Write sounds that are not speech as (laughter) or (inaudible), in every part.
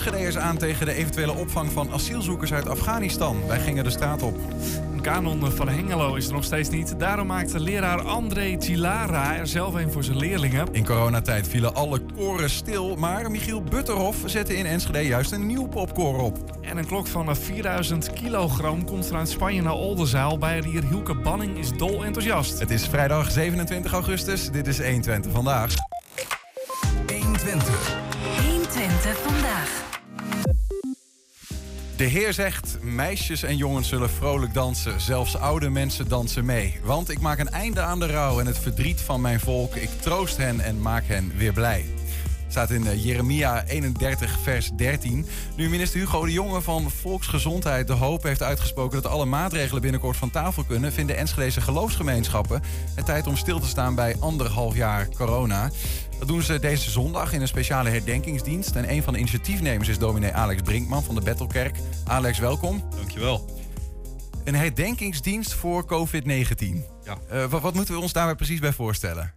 Enschedeers aan tegen de eventuele opvang van asielzoekers uit Afghanistan. Wij gingen de straat op. Een kanon van Hengelo is er nog steeds niet. Daarom maakte leraar André Tilara er zelf een voor zijn leerlingen. In coronatijd vielen alle koren stil, maar Michiel Butterhof zette in Enschede juist een nieuw popkoor op. En een klok van 4000 kilogram komt vanuit Spanje naar Oldenzaal. Bijrier Hielke Banning is dol enthousiast. Het is vrijdag 27 augustus. Dit is 120 vandaag. 120. 120 vandaag. De Heer zegt: meisjes en jongens zullen vrolijk dansen. Zelfs oude mensen dansen mee. Want ik maak een einde aan de rouw en het verdriet van mijn volk. Ik troost hen en maak hen weer blij. Staat in eh, Jeremia 31, vers 13. Nu minister Hugo de Jonge van Volksgezondheid de hoop heeft uitgesproken dat alle maatregelen binnenkort van tafel kunnen, vinden Enschedeze geloofsgemeenschappen het tijd om stil te staan bij anderhalf jaar corona. Dat doen ze deze zondag in een speciale herdenkingsdienst. En een van de initiatiefnemers is dominee Alex Brinkman van de Bettelkerk. Alex, welkom. Dankjewel. Een herdenkingsdienst voor COVID-19. Ja. Uh, wat, wat moeten we ons daarbij precies bij voorstellen?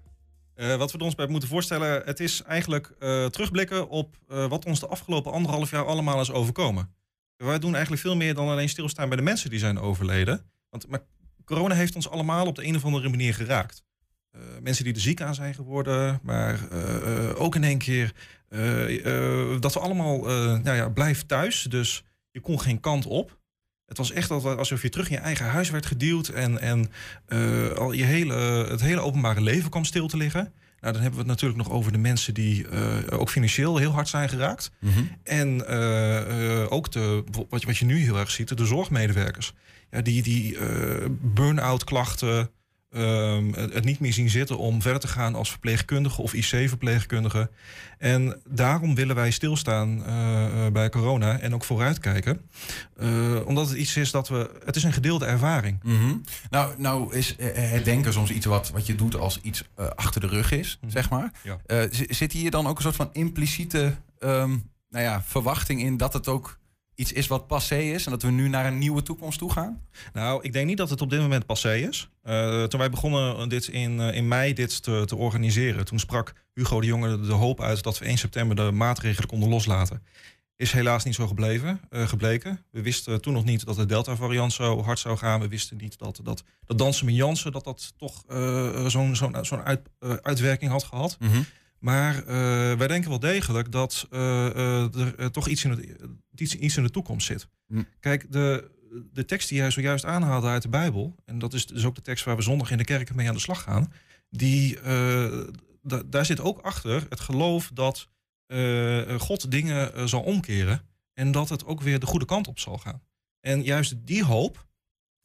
Uh, wat we ons bij moeten voorstellen, het is eigenlijk uh, terugblikken op wat ons de afgelopen anderhalf jaar allemaal is overkomen. Wij doen eigenlijk veel meer dan alleen stilstaan bij de mensen die zijn overleden. Want maar corona heeft ons allemaal op de een of andere manier geraakt. Mensen die er ziek aan zijn geworden, maar ook in één keer dat we allemaal, nou ja, blijf thuis. Dus je kon geen kant op. Het was echt alsof je terug in je eigen huis werd geduwd en, en al je hele, het hele openbare leven kwam stil te liggen. Nou, dan hebben we het natuurlijk nog over de mensen die uh, ook financieel heel hard zijn geraakt. Mm -hmm. En uh, ook de, wat, je, wat je nu heel erg ziet, de zorgmedewerkers. Ja, die die burn-out klachten, Um, het niet meer zien zitten om verder te gaan als verpleegkundige of IC-verpleegkundige. En daarom willen wij stilstaan uh, bij corona en ook vooruitkijken. Uh, omdat het iets is dat we. Het is een gedeelde ervaring. Mm -hmm. Nou, nou is herdenken soms iets wat, wat je doet als iets uh, achter de rug is, mm -hmm. zeg maar. Ja. zit hier dan ook een soort van impliciete um, nou ja, verwachting in dat het ook iets is wat passé is en dat we nu naar een nieuwe toekomst toe gaan? Nou, ik denk niet dat het op dit moment passé is. Uh, toen wij begonnen dit in, uh, in mei dit te, te, organiseren, toen sprak Hugo de Jonge de hoop uit dat we 1 september de maatregelen konden loslaten. Is helaas niet zo gebleven, uh, gebleken. We wisten toen nog niet dat de Delta-variant zo hard zou gaan. We wisten niet dat, dat, dat dansen met Jansen dat dat toch zo'n zo'n zo'n uit, uitwerking had gehad. Mm -hmm. Maar uh, wij denken wel degelijk dat uh, uh, er toch iets in, het, iets, iets in de toekomst zit. Hm. Kijk, de, de tekst die jij zojuist aanhaalde uit de Bijbel, en dat is dus ook de tekst waar we zondag in de kerk mee aan de slag gaan, die, daar zit ook achter het geloof dat God dingen zal omkeren en dat het ook weer de goede kant op zal gaan. En juist die hoop,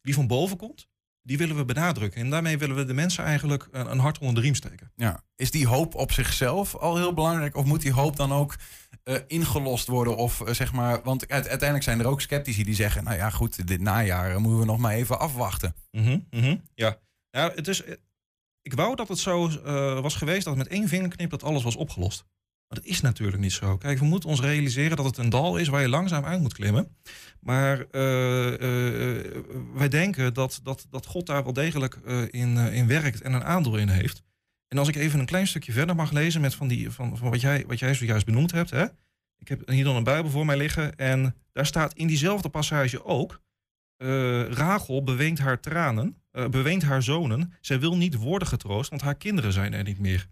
die van boven komt, die willen we benadrukken. En daarmee willen we de mensen eigenlijk een, een hart onder de riem steken. Ja. Is die hoop op zichzelf al heel belangrijk? Of moet die hoop dan ook uh, ingelost worden? Of uh, zeg maar, want uiteindelijk zijn er ook sceptici die zeggen: Nou ja, goed, dit najaar moeten we nog maar even afwachten. Mm -hmm, mm -hmm. Ja. ja, het is. Ik wou dat het zo uh, was geweest dat met één vingerknip dat alles was opgelost. Dat is natuurlijk niet zo. Kijk, we moeten ons realiseren dat het een dal is waar je langzaam uit moet klimmen. Maar uh, uh, wij denken dat, dat, dat God daar wel degelijk in, in werkt en een aandeel in heeft. En als ik even een klein stukje verder mag lezen met van, die, van, van wat, jij, wat jij zojuist benoemd hebt. Hè? Ik heb hier dan een Bijbel voor mij liggen. En daar staat in diezelfde passage ook. Rachel beweent haar tranen, beweent haar zonen. Zij wil niet worden getroost, want haar kinderen zijn er niet meer.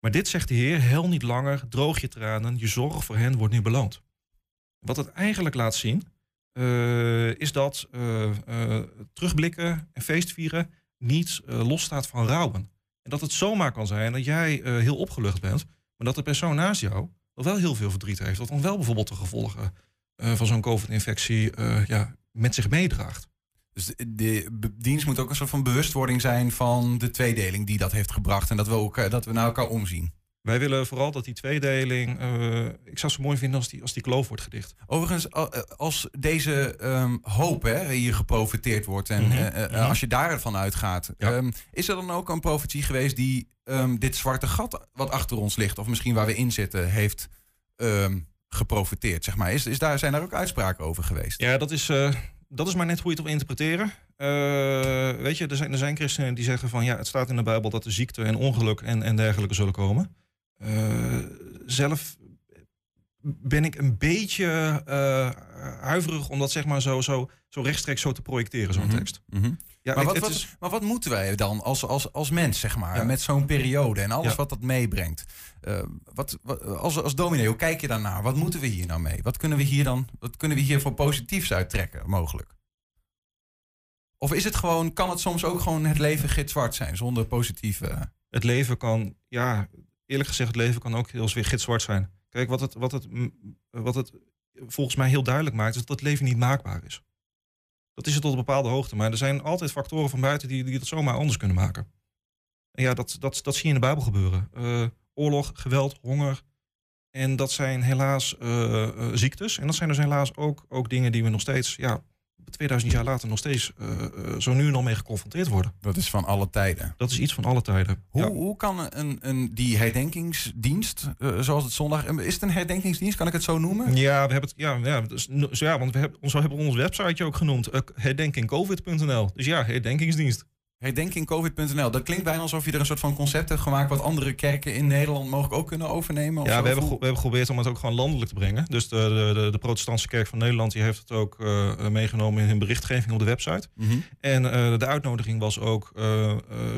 Maar dit zegt de Heer, hel niet langer, droog je tranen, je zorg voor hen wordt nu beloond. Wat het eigenlijk laat zien, uh, is dat uh, uh, terugblikken en feestvieren niet losstaat van rouwen. En dat het zomaar kan zijn dat jij heel opgelucht bent, maar dat de persoon naast jou wel heel veel verdriet heeft. Dat dan wel bijvoorbeeld de gevolgen van zo'n COVID-infectie ja, met zich meedraagt. Dus de dienst moet ook een soort van bewustwording zijn van de tweedeling die dat heeft gebracht. En dat we, ook, dat we naar elkaar omzien. Wij willen vooral dat die tweedeling. Uh, ik zou het zo mooi vinden als die, als die kloof wordt gedicht. Overigens, als deze um, hoop hè, hier geprofiteerd wordt. en mm -hmm. uh, uh, als je daarvan uitgaat. Ja. Um, is er dan ook een profetie geweest die um, dit zwarte gat wat achter ons ligt. of misschien waar we in zitten, heeft geprofiteerd? Zeg maar. is, is daar, zijn daar ook uitspraken over geweest? Ja, dat is eh, dat is maar net hoe je het wil interpreteren. Uh, weet je, er zijn, er zijn christenen die zeggen van ja, het staat in de Bijbel dat er ziekte en ongeluk en, en dergelijke zullen komen. Uh, zelf ben ik een beetje uh, huiverig om dat zeg maar zo, zo, zo rechtstreeks zo te projecteren, zo'n Mhm. tekst. Mhm. Ja, maar, wat, wat, is- maar wat moeten wij dan als, als, als mens, zeg maar, Ja. met zo'n periode en alles Ja. wat dat meebrengt? Eh, wat, wat, als, als dominee, hoe kijk je daarnaar? Wat moeten we hier nou mee? Wat kunnen we hier dan, wat kunnen we hier voor positiefs uittrekken, mogelijk? Of is het gewoon, kan het soms ook gewoon het leven gitzwart zijn, zonder positieve... het leven kan, ja, eerlijk gezegd, het leven kan ook heel weer gitzwart zijn. Kijk, wat het, wat het, wat het volgens mij heel duidelijk maakt, is dat het leven niet maakbaar is. Dat is het tot een bepaalde hoogte. Maar er zijn altijd factoren van buiten die, die het zomaar anders kunnen maken. En ja, dat, dat, dat zie je in de Bijbel gebeuren. Eh, oorlog, geweld, honger. En dat zijn helaas eh, eh, ziektes. En dat zijn dus helaas ook, ook dingen die we nog steeds, ja, 2000 jaar later nog steeds eh, eh, zo nu en dan mee geconfronteerd worden. Dat is van alle tijden. Dat is iets van alle tijden. Hoe, Ja. hoe kan een, een, die herdenkingsdienst, eh, zoals het zondag... Is het een herdenkingsdienst, kan ik het zo noemen? Ja, we hebben het. Ja, ja, dus, zo ja want we hebben, ons, we hebben ons websiteje ook genoemd. Herdenkingcovid.nl. Dus ja, herdenkingsdienst. Herdenkingcovid.nl. Dat klinkt bijna alsof je er een soort van concept hebt gemaakt... wat andere kerken in Nederland mogelijk ook kunnen overnemen. of Ja, we hebben, we hebben geprobeerd om het ook gewoon landelijk te brengen. Dus de, de, de, Protestantse Kerk van Nederland die heeft het ook eh, eh, meegenomen in hun berichtgeving op de website. Mhm. En eh, de uitnodiging was ook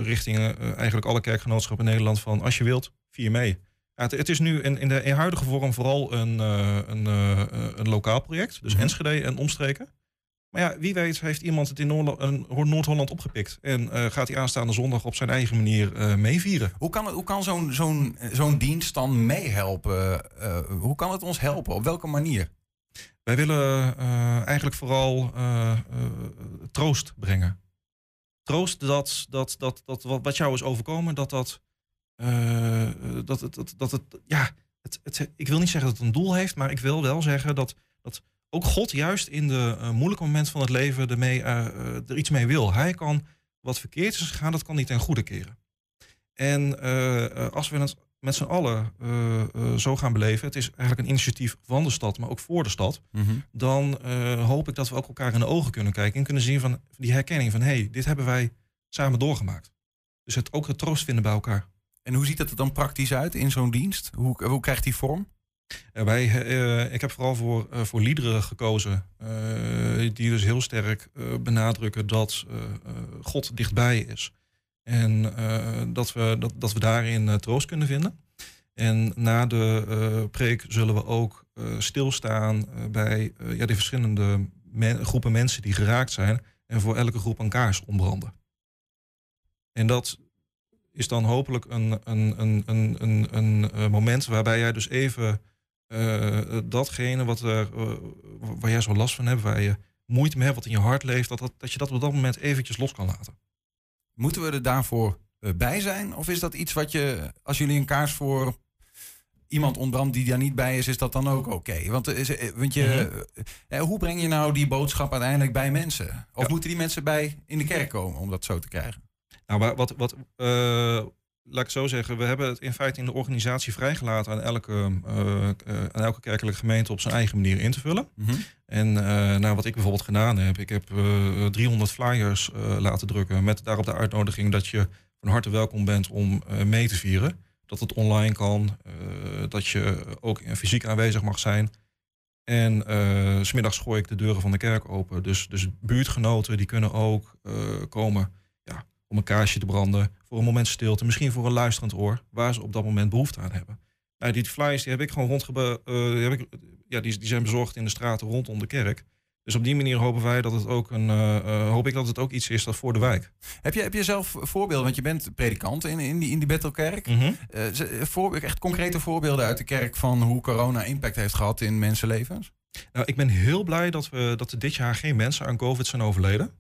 richting eigenlijk alle kerkgenootschappen in Nederland van als je wilt, vier mee. Ja, het, het is nu in, in de in huidige vorm vooral een, een, een lokaal project. Dus Mhm. Enschede en omstreken. Maar ja, wie weet heeft iemand het in Noord-Holland opgepikt. En eh, gaat hij aanstaande zondag op zijn eigen manier eh, meevieren. Hoe kan, hoe kan zo'n zo'n zo'n dienst dan meehelpen? Eh, hoe kan het ons helpen? Op welke manier? Wij willen eigenlijk vooral troost brengen. Troost dat, dat, dat, dat wat, wat jou is overkomen, dat dat, dat, het- dat, dat het, ja, het, het, ik wil niet zeggen dat het een doel heeft, maar ik wil wel zeggen dat, dat ook God juist in de eh, moeilijke momenten van het leven ermee, eh, eh, er iets mee wil. Hij kan wat verkeerd is gegaan, dat kan niet ten goede keren. En als we het met z'n allen zo gaan beleven, het is eigenlijk een initiatief van de stad, maar ook voor de stad, dan eh, hoop ik dat we ook elkaar in de ogen kunnen kijken en kunnen zien van die herkenning van hé, hey, dit hebben wij samen doorgemaakt. Dus het ook het troost vinden bij elkaar. En hoe ziet het er dan praktisch uit in zo'n dienst? Hoe, hoe krijgt die vorm? En wij, eh, ik heb vooral voor, eh, voor liederen gekozen, eh, die dus heel sterk eh, benadrukken dat eh, eh, God dichtbij is. En eh, dat, we, dat, dat we daarin eh, troost kunnen vinden. En na de eh, preek zullen we ook eh, stilstaan eh, bij eh, ja, de verschillende groepen mensen die geraakt zijn. En voor elke groep een kaars ombranden. En dat is dan hopelijk een, een, een, een, eh, moment waarbij jij dus even eh, datgene wat er, eh, waar jij zo last van hebt, waar je moeite mee hebt, wat in je hart leeft, dat, dat, dat je dat op dat moment eventjes los kan laten. Moeten we er daarvoor eh, bij zijn? Of is dat iets wat je, als jullie een kaars voor iemand ontbrandt die daar niet bij is, is dat dan ook oké? Want, is, eh, want je, eh, hoe breng je nou die boodschap uiteindelijk bij mensen? Of Ja. moeten die mensen bij in de kerk komen om dat zo te krijgen? Nou, wa- wat, wat, eh, laat ik zo zeggen, we hebben het in feite in de organisatie vrijgelaten aan elke, eh, eh, aan elke kerkelijke gemeente op zijn eigen manier in te vullen. En eh, nou, wat ik bijvoorbeeld gedaan heb, ik heb eh 300 flyers laten drukken met daarop de uitnodiging dat je van harte welkom bent om mee te vieren. Dat het online kan, dat je ook fysiek aanwezig mag zijn. En s smiddags gooi ik de deuren van de kerk open. Dus, dus buurtgenoten die kunnen ook komen ja, om een kaarsje te branden, voor een moment stilte, misschien voor een luisterend oor, waar ze op dat moment behoefte aan hebben. Nou, die flyers die heb ik gewoon rondgebe eh, die heb ik, ja, die, die zijn bezorgd in de straten rondom de kerk. Dus op die manier hopen wij dat het ook een, eh, eh, hoop ik dat het ook iets is dat voor de wijk. Heb je, heb je zelf voorbeelden? Want je bent predikant in, in die, in die Bethelkerk. Mhm. Voor, echt concrete voorbeelden uit de kerk van hoe corona impact heeft gehad in mensenlevens? Nou, ik ben heel blij dat, we, dat er dit jaar geen mensen aan COVID zijn overleden.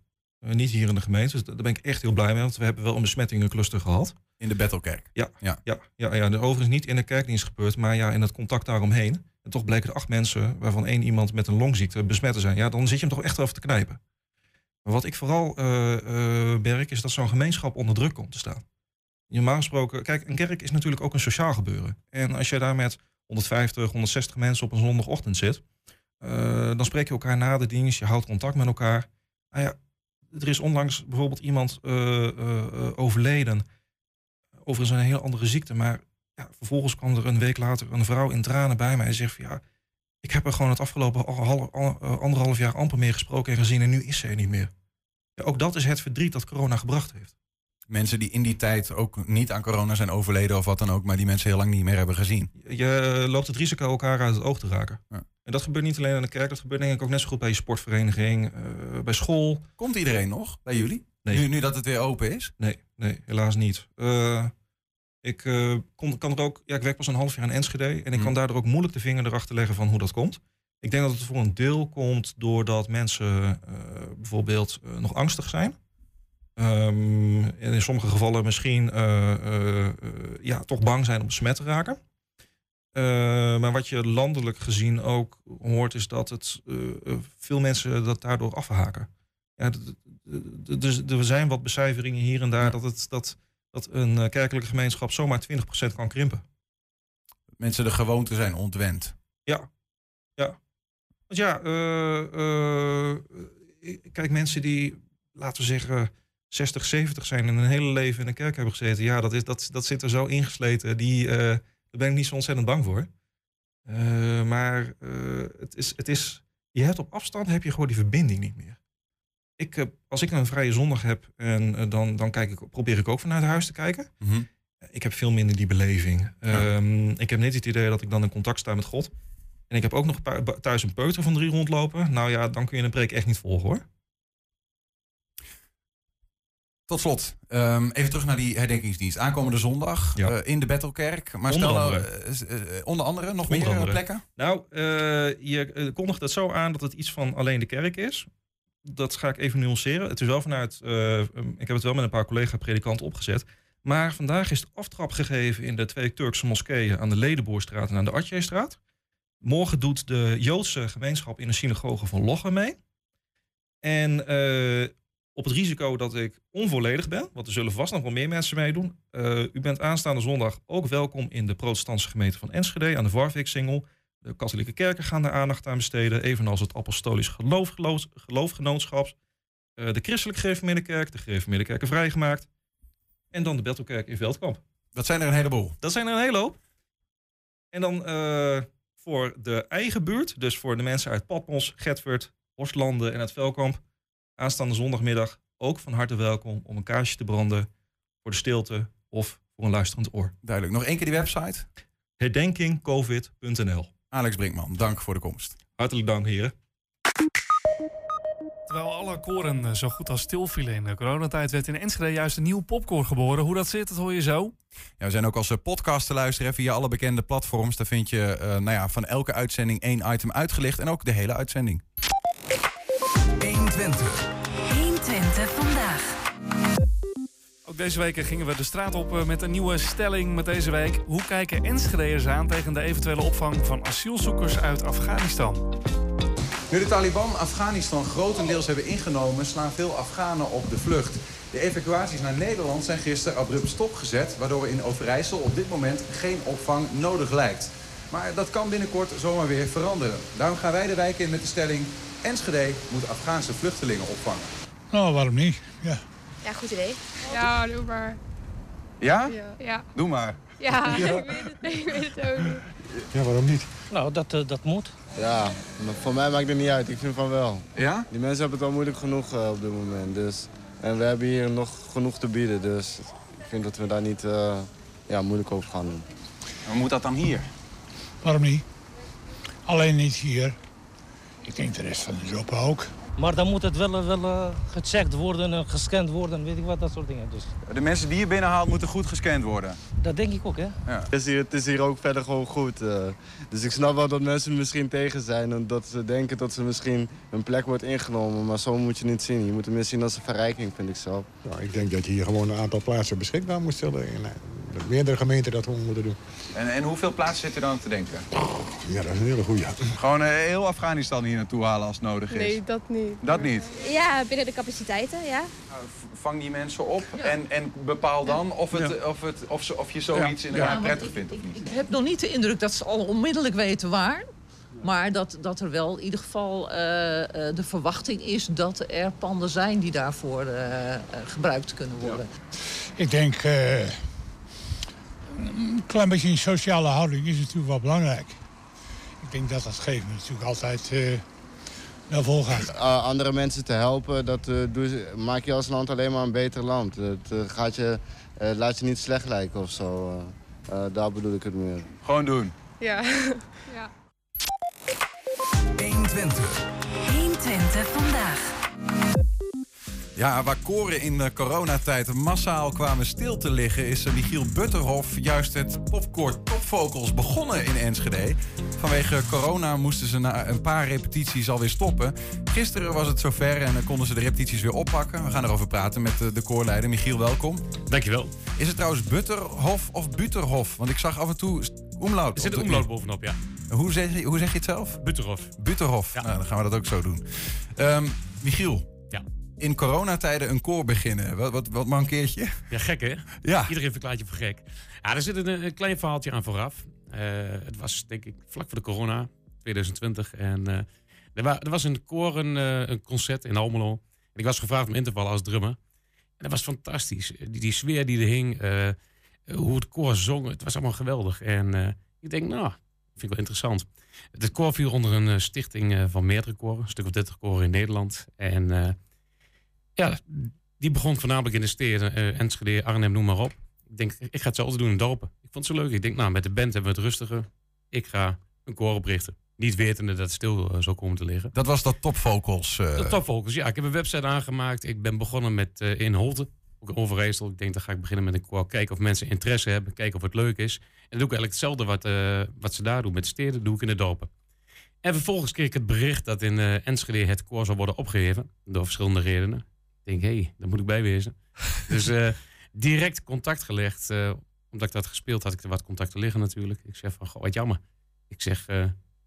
Eh, niet hier in de gemeente. Dus daar ben ik echt heel blij mee. Want we hebben wel een besmettingencluster gehad. In de Bethelkerk. Ja, Ja. ja. ja, ja. Overigens niet in de kerkdienst gebeurd, maar ja, in het contact daaromheen. En toch bleken er acht mensen, waarvan één iemand met een longziekte besmet te zijn. Ja, dan zit je hem toch echt wel even te knijpen. Maar wat ik vooral eh, merk, is dat zo'n gemeenschap onder druk komt te staan. Normaal gesproken, kijk, een kerk is natuurlijk ook een sociaal gebeuren. En als je daar met 150, 160 mensen op een zondagochtend zit, dan spreek je elkaar na de dienst, je houdt contact met elkaar. Nou ja, er is onlangs bijvoorbeeld iemand eh, eh, overleden. Overigens een hele andere ziekte, maar ja, vervolgens kwam er een week later een vrouw in tranen bij mij en zegt van ja, Ik heb er gewoon het afgelopen eh, anderhalf jaar amper meer gesproken en gezien en nu is ze er niet meer. Ook dat is het verdriet dat corona gebracht heeft. Mensen die in die tijd ook niet aan corona zijn overleden of wat dan ook, maar die mensen heel lang niet meer hebben gezien. Je loopt het risico elkaar uit het oog te raken. Ja. En dat gebeurt niet alleen aan de kerk, dat gebeurt denk ik ook net zo goed bij je sportvereniging, eh, bij school. Komt iedereen nog bij jullie? Nee. Nu, nu dat het weer open is? Nee, nee, helaas niet. Eh, ik eh, kon, kan er ook, ja, ik werk pas een half jaar in Enschede en ik Hmm. kan daardoor ook moeilijk de vinger erachter leggen van hoe dat komt. Ik denk dat het voor een deel komt doordat mensen bijvoorbeeld nog angstig zijn. Ehm, en in sommige gevallen misschien eh, eh, ja, toch bang zijn om besmet te raken. Eh, maar wat je landelijk gezien ook hoort, is dat het, eh, veel mensen dat daardoor afhaken. Ja, dus er zijn wat becijferingen hier en daar dat, het, dat, dat een kerkelijke gemeenschap zomaar 20% kan krimpen. Mensen de gewoonte zijn ontwend. Ja, ja. Want ja, kijk, mensen die, laten we zeggen, 60, 70 zijn en een hele leven in een kerk hebben gezeten. Ja, dat, is, dat, dat zit er zo ingesleten. Die, eh, daar ben ik niet zo ontzettend bang voor. Eh, maar eh, het is, het is, je hebt op afstand heb je gewoon die verbinding niet meer. Ik, als ik een vrije zondag heb, en, dan, dan kijk ik, probeer ik ook vanuit huis te kijken. Mhm. Ik heb veel minder die beleving. Ja. Ehm, ik heb net het idee dat ik dan in contact sta met God. En ik heb ook nog thuis een peuter van drie rondlopen. Nou ja, dan kun je een preek echt niet volgen hoor. Tot slot, ehm, even terug naar die herdenkingsdienst. Aankomende zondag Ja. eh, in de Bethelkerk. Maar Onder stel nou, andere. eh, eh, onder andere nog Onder meer andere. plekken? Nou, je kondigt het zo aan dat het iets van alleen de kerk is. Dat ga ik even nuanceren. Het is wel vanuit, eh, um, ik heb het wel met een paar collega-predikanten opgezet. Maar vandaag is de aftrap gegeven in de twee Turkse moskeeën aan de Ledenboorstraat en aan de Atjeestraat. Morgen doet de Joodse gemeenschap in de synagoge van Lochem mee. En op het risico dat ik onvolledig ben, want er zullen vast nog wel meer mensen meedoen. eh, u bent aanstaande zondag ook welkom in de protestantse gemeente van Enschede aan de Warwick-singel. De katholieke kerken gaan daar aandacht aan besteden, evenals het apostolisch geloof, geloof, geloofgenootschap. eh, de christelijke gereformeerde kerk, de gereformeerde kerken vrijgemaakt. En dan de Bethelkerk in Veldkamp. Dat zijn er een heleboel. Dat zijn er een hele hoop. En dan eh, voor de eigen buurt, dus voor de mensen uit Patmos, Getvert, Horstlanden en het Velkamp, aanstaande zondagmiddag ook van harte welkom om een kaarsje te branden voor de stilte of voor een luisterend oor. Duidelijk. Nog één keer die website. Herdenkingcovid.nl. Alex Brinkman, dank voor de komst. Hartelijk dank, heren. Terwijl alle koren eh, zo goed als stil vielen in de coronatijd, werd in Enschede juist een nieuw popkoor geboren. Hoe dat zit, dat hoor je zo. Ja, we zijn ook als eh, podcast te luisteren via alle bekende platforms. Daar vind je eh, nou ja, van elke uitzending één item uitgelicht. En ook de hele uitzending. 120. 120 vandaag. Ook deze week gingen we de straat op eh, met een nieuwe stelling met deze week. Hoe kijken Enschede'ers aan tegen de eventuele opvang van asielzoekers uit Afghanistan? Nu de Taliban Afghanistan grotendeels hebben ingenomen, slaan veel Afghanen op de vlucht. De evacuaties naar Nederland zijn gisteren abrupt stopgezet, waardoor in Overijssel op dit moment geen opvang nodig lijkt. Maar dat kan binnenkort zomaar weer veranderen. Daarom gaan wij de wijk in met de stelling: Enschede moet Afghaanse vluchtelingen opvangen. Nou, waarom niet? Ja. Ja, goed idee. Ja, doe maar. Ja? Ja, ja. Doe maar. ja. (laughs) ik weet het, ik weet het ook niet. Ja, waarom niet? Nou, dat, eh, dat moet. Ja, maar voor mij maakt het niet uit. Ik vind van wel. Ja? Die mensen hebben het al moeilijk genoeg eh, op dit moment. Dus. En we hebben hier nog genoeg te bieden. Dus ik vind dat we daar niet eh, ja, moeilijk over gaan doen. Maar moet dat dan hier? Waarom niet? Alleen niet hier. Ik denk de rest van Europa ook. Maar dan moet het wel, eh, wel eh, gecheckt worden, en gescand worden, weet ik wat, dat soort dingen. Dus De mensen die je binnenhaalt moeten goed gescand worden. dat denk ik ook, hè. Het is hier, het is hier ook verder gewoon goed. eh. dus ik snap wel dat mensen misschien tegen zijn. En dat ze denken dat ze misschien een plek wordt ingenomen. Maar zo moet je niet zien. Je moet het meer zien als een verrijking, vind ik zelf. Nou, ik denk dat je hier gewoon een aantal plaatsen beschikbaar moet stellen. En eh, dat meerdere gemeenten dat gewoon moeten doen. En, en hoeveel plaatsen zit er dan te denken? Ja, dat is een hele goeie. Gewoon eh, heel Afghanistan hier naartoe halen als het nodig is. Nee, dat niet. Dat niet. Ja, binnen de capaciteiten, ja. Vang die mensen op en, en bepaal dan of, het, of, het, of, ze, of je zoiets inderdaad prettig ik- vindt of ik, niet. ik heb nog niet de indruk dat ze al onmiddellijk weten waar. Maar dat, dat er wel in ieder geval eh, eh, de verwachting is dat er panden zijn die daarvoor eh, eh, gebruikt kunnen worden. Ik denk, eh, een klein beetje een sociale houding is natuurlijk wel belangrijk. Ik denk dat dat geven natuurlijk altijd eh naar vol gaat. Uh, andere mensen te helpen, dat eh, doe je- maak je als land alleen maar een beter land. Het eh, gaat je, eh, laat je niet slecht lijken of zo. Daar bedoel ik het meer. Gewoon doen. Ja. (laughs) ja. 120. 120 vandaag. Ja, waar koren in de coronatijd massaal kwamen stil te liggen... is Michiel Butterhof juist het popkoor Topvocals begonnen in Enschede. Vanwege corona moesten ze na een paar repetities alweer stoppen. Gisteren was het zover en dan konden ze de repetities weer oppakken. We gaan erover praten met de, de koorleider. Michiel, welkom. Dankjewel. Is het trouwens Butterhof of Buterhof? Want ik zag af en toe omlaut. Er zit een omloop bovenop, ja. Hoe zeg, je, hoe zeg je het zelf? Butterhof. Butterhof. Nou, dan gaan we dat ook zo doen. Ehm, Michiel. Ja. In coronatijden een koor beginnen. Wat, wat, wat mankeert je? Ja, gek hè? Ja. Iedereen verklaart je voor gek. Ja, er zit een, een klein verhaaltje aan vooraf. Eh, het was denk ik vlak voor de corona, 2020. En eh, er, wa- er was in het koor een, eh, een concert in Almelo. En ik was gevraagd om in te vallen als drummer. En dat was fantastisch. Die, die sfeer die er hing, hoe het koor zong, het was allemaal geweldig. En ik denk, nou, vind ik wel interessant. Het koor viel onder een stichting van meerdere koren, een stuk of 30 koren in Nederland. En ja, die begon voornamelijk in de steden, eh Enschede, Arnhem, noem maar op. Ik denk, ik ga hetzelfde doen in dorpen. Ik vond het zo leuk. Ik denk, nou, met de band hebben we het rustiger. Ik ga een koor oprichten. Niet wetende dat het stil eh, zou komen te liggen. Dat was dat topvocals. eh, De Topfocus, ja. Ik heb een website aangemaakt. Ik ben begonnen met eh, in Holte, ook Overijssel. Ik denk, dan ga ik beginnen met een koor. Kijken of mensen interesse hebben. Kijken of het leuk is. En dan doe ik eigenlijk hetzelfde wat, eh, wat ze daar doen. Met de steden doe ik in de dorpen. En vervolgens kreeg ik het bericht dat in eh, Enschede het koor zou worden opgeheven. Door verschillende redenen. Ik denk, hé, hey, daar moet ik bij wezen. (laughs) dus eh, direct contact gelegd. eh, omdat ik dat gespeeld had, ik er wat contacten liggen natuurlijk. Ik zeg van, goh, wat jammer. Ik zeg, eh,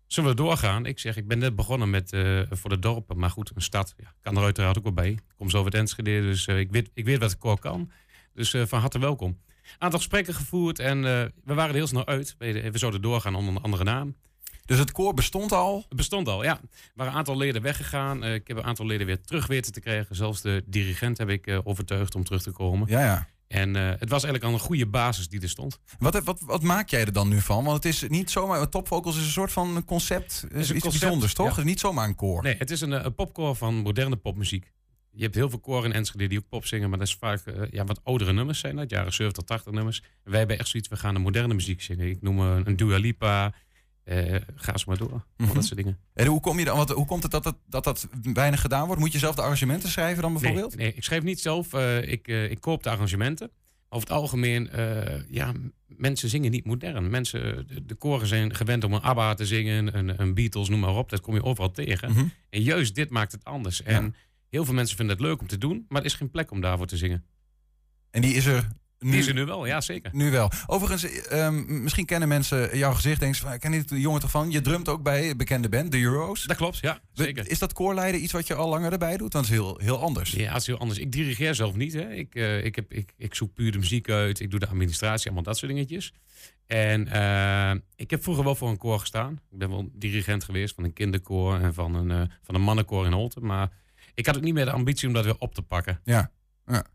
zullen we doorgaan? Ik zeg, ik ben net begonnen met voor de dorpen. Maar goed, een stad ja, kan er uiteraard ook wel bij. Ik kom zo uit Enschede, dus ik, weet, ik weet wat het koor kan. Dus van harte welkom. Aantal gesprekken gevoerd en we waren er heel snel uit. We, we zouden doorgaan onder een andere naam. Dus het koor bestond al? Het bestond al, ja. Er waren een aantal leden weggegaan. Eh, ik heb een aantal leden weer terug weten te krijgen. Zelfs de dirigent heb ik eh, overtuigd om terug te komen. Ja, ja. En eh, het was eigenlijk al een goede basis die er stond. Wat, wat, wat maak jij er dan nu van? Want het is niet zomaar... Topvocals is een soort van concept. Is een iets concept, bijzonders, toch? ja. Het is niet zomaar een koor. Nee, het is een, een popkoor van moderne popmuziek. Je hebt heel veel koren in Enschede die ook pop zingen, maar dat is vaak ja, wat oudere nummers zijn dat, jaren 70, 80 nummers. En wij hebben echt zoiets, we gaan de moderne muziek zingen. Ik noem eh, een Dua Lipa, eh, ga eens maar door, Mhm. dat soort dingen. En hoe, kom je dan, want hoe komt het dat dat, dat dat weinig gedaan wordt? Moet je zelf de arrangementen schrijven dan bijvoorbeeld? Nee, nee ik schrijf niet zelf, eh, ik, eh, ik koop de arrangementen. Over het algemeen, ja, mensen zingen niet modern. Mensen, de, de koren zijn gewend om een ABBA te zingen, een, een Beatles, noem maar op. Dat kom je overal tegen. Mhm. En juist dit maakt het anders. En heel veel mensen vinden het leuk om te doen, maar er is geen plek om daarvoor te zingen. En die is er nu, is er nu wel, ja zeker. nu wel. Overigens, ehm, misschien kennen mensen jouw gezicht. Denken ze van, ken je de jongen toch van? Je drumt ook bij bekende band, de Euros. Dat klopt, ja, zeker. Is dat koorleiden iets wat je al langer erbij doet? Het is heel, heel anders. Ja, het is heel anders. Ik dirigeer zelf niet. Hè. Ik, eh, ik, heb, ik, ik zoek puur de muziek uit. Ik doe de administratie, allemaal dat soort dingetjes. En eh, ik heb vroeger wel voor een koor gestaan. Ik ben wel dirigent geweest van een kinderkoor en van een, eh, van een mannenkoor in Holten. Maar ik had ook niet meer de ambitie om dat weer op te pakken. Ja. ja.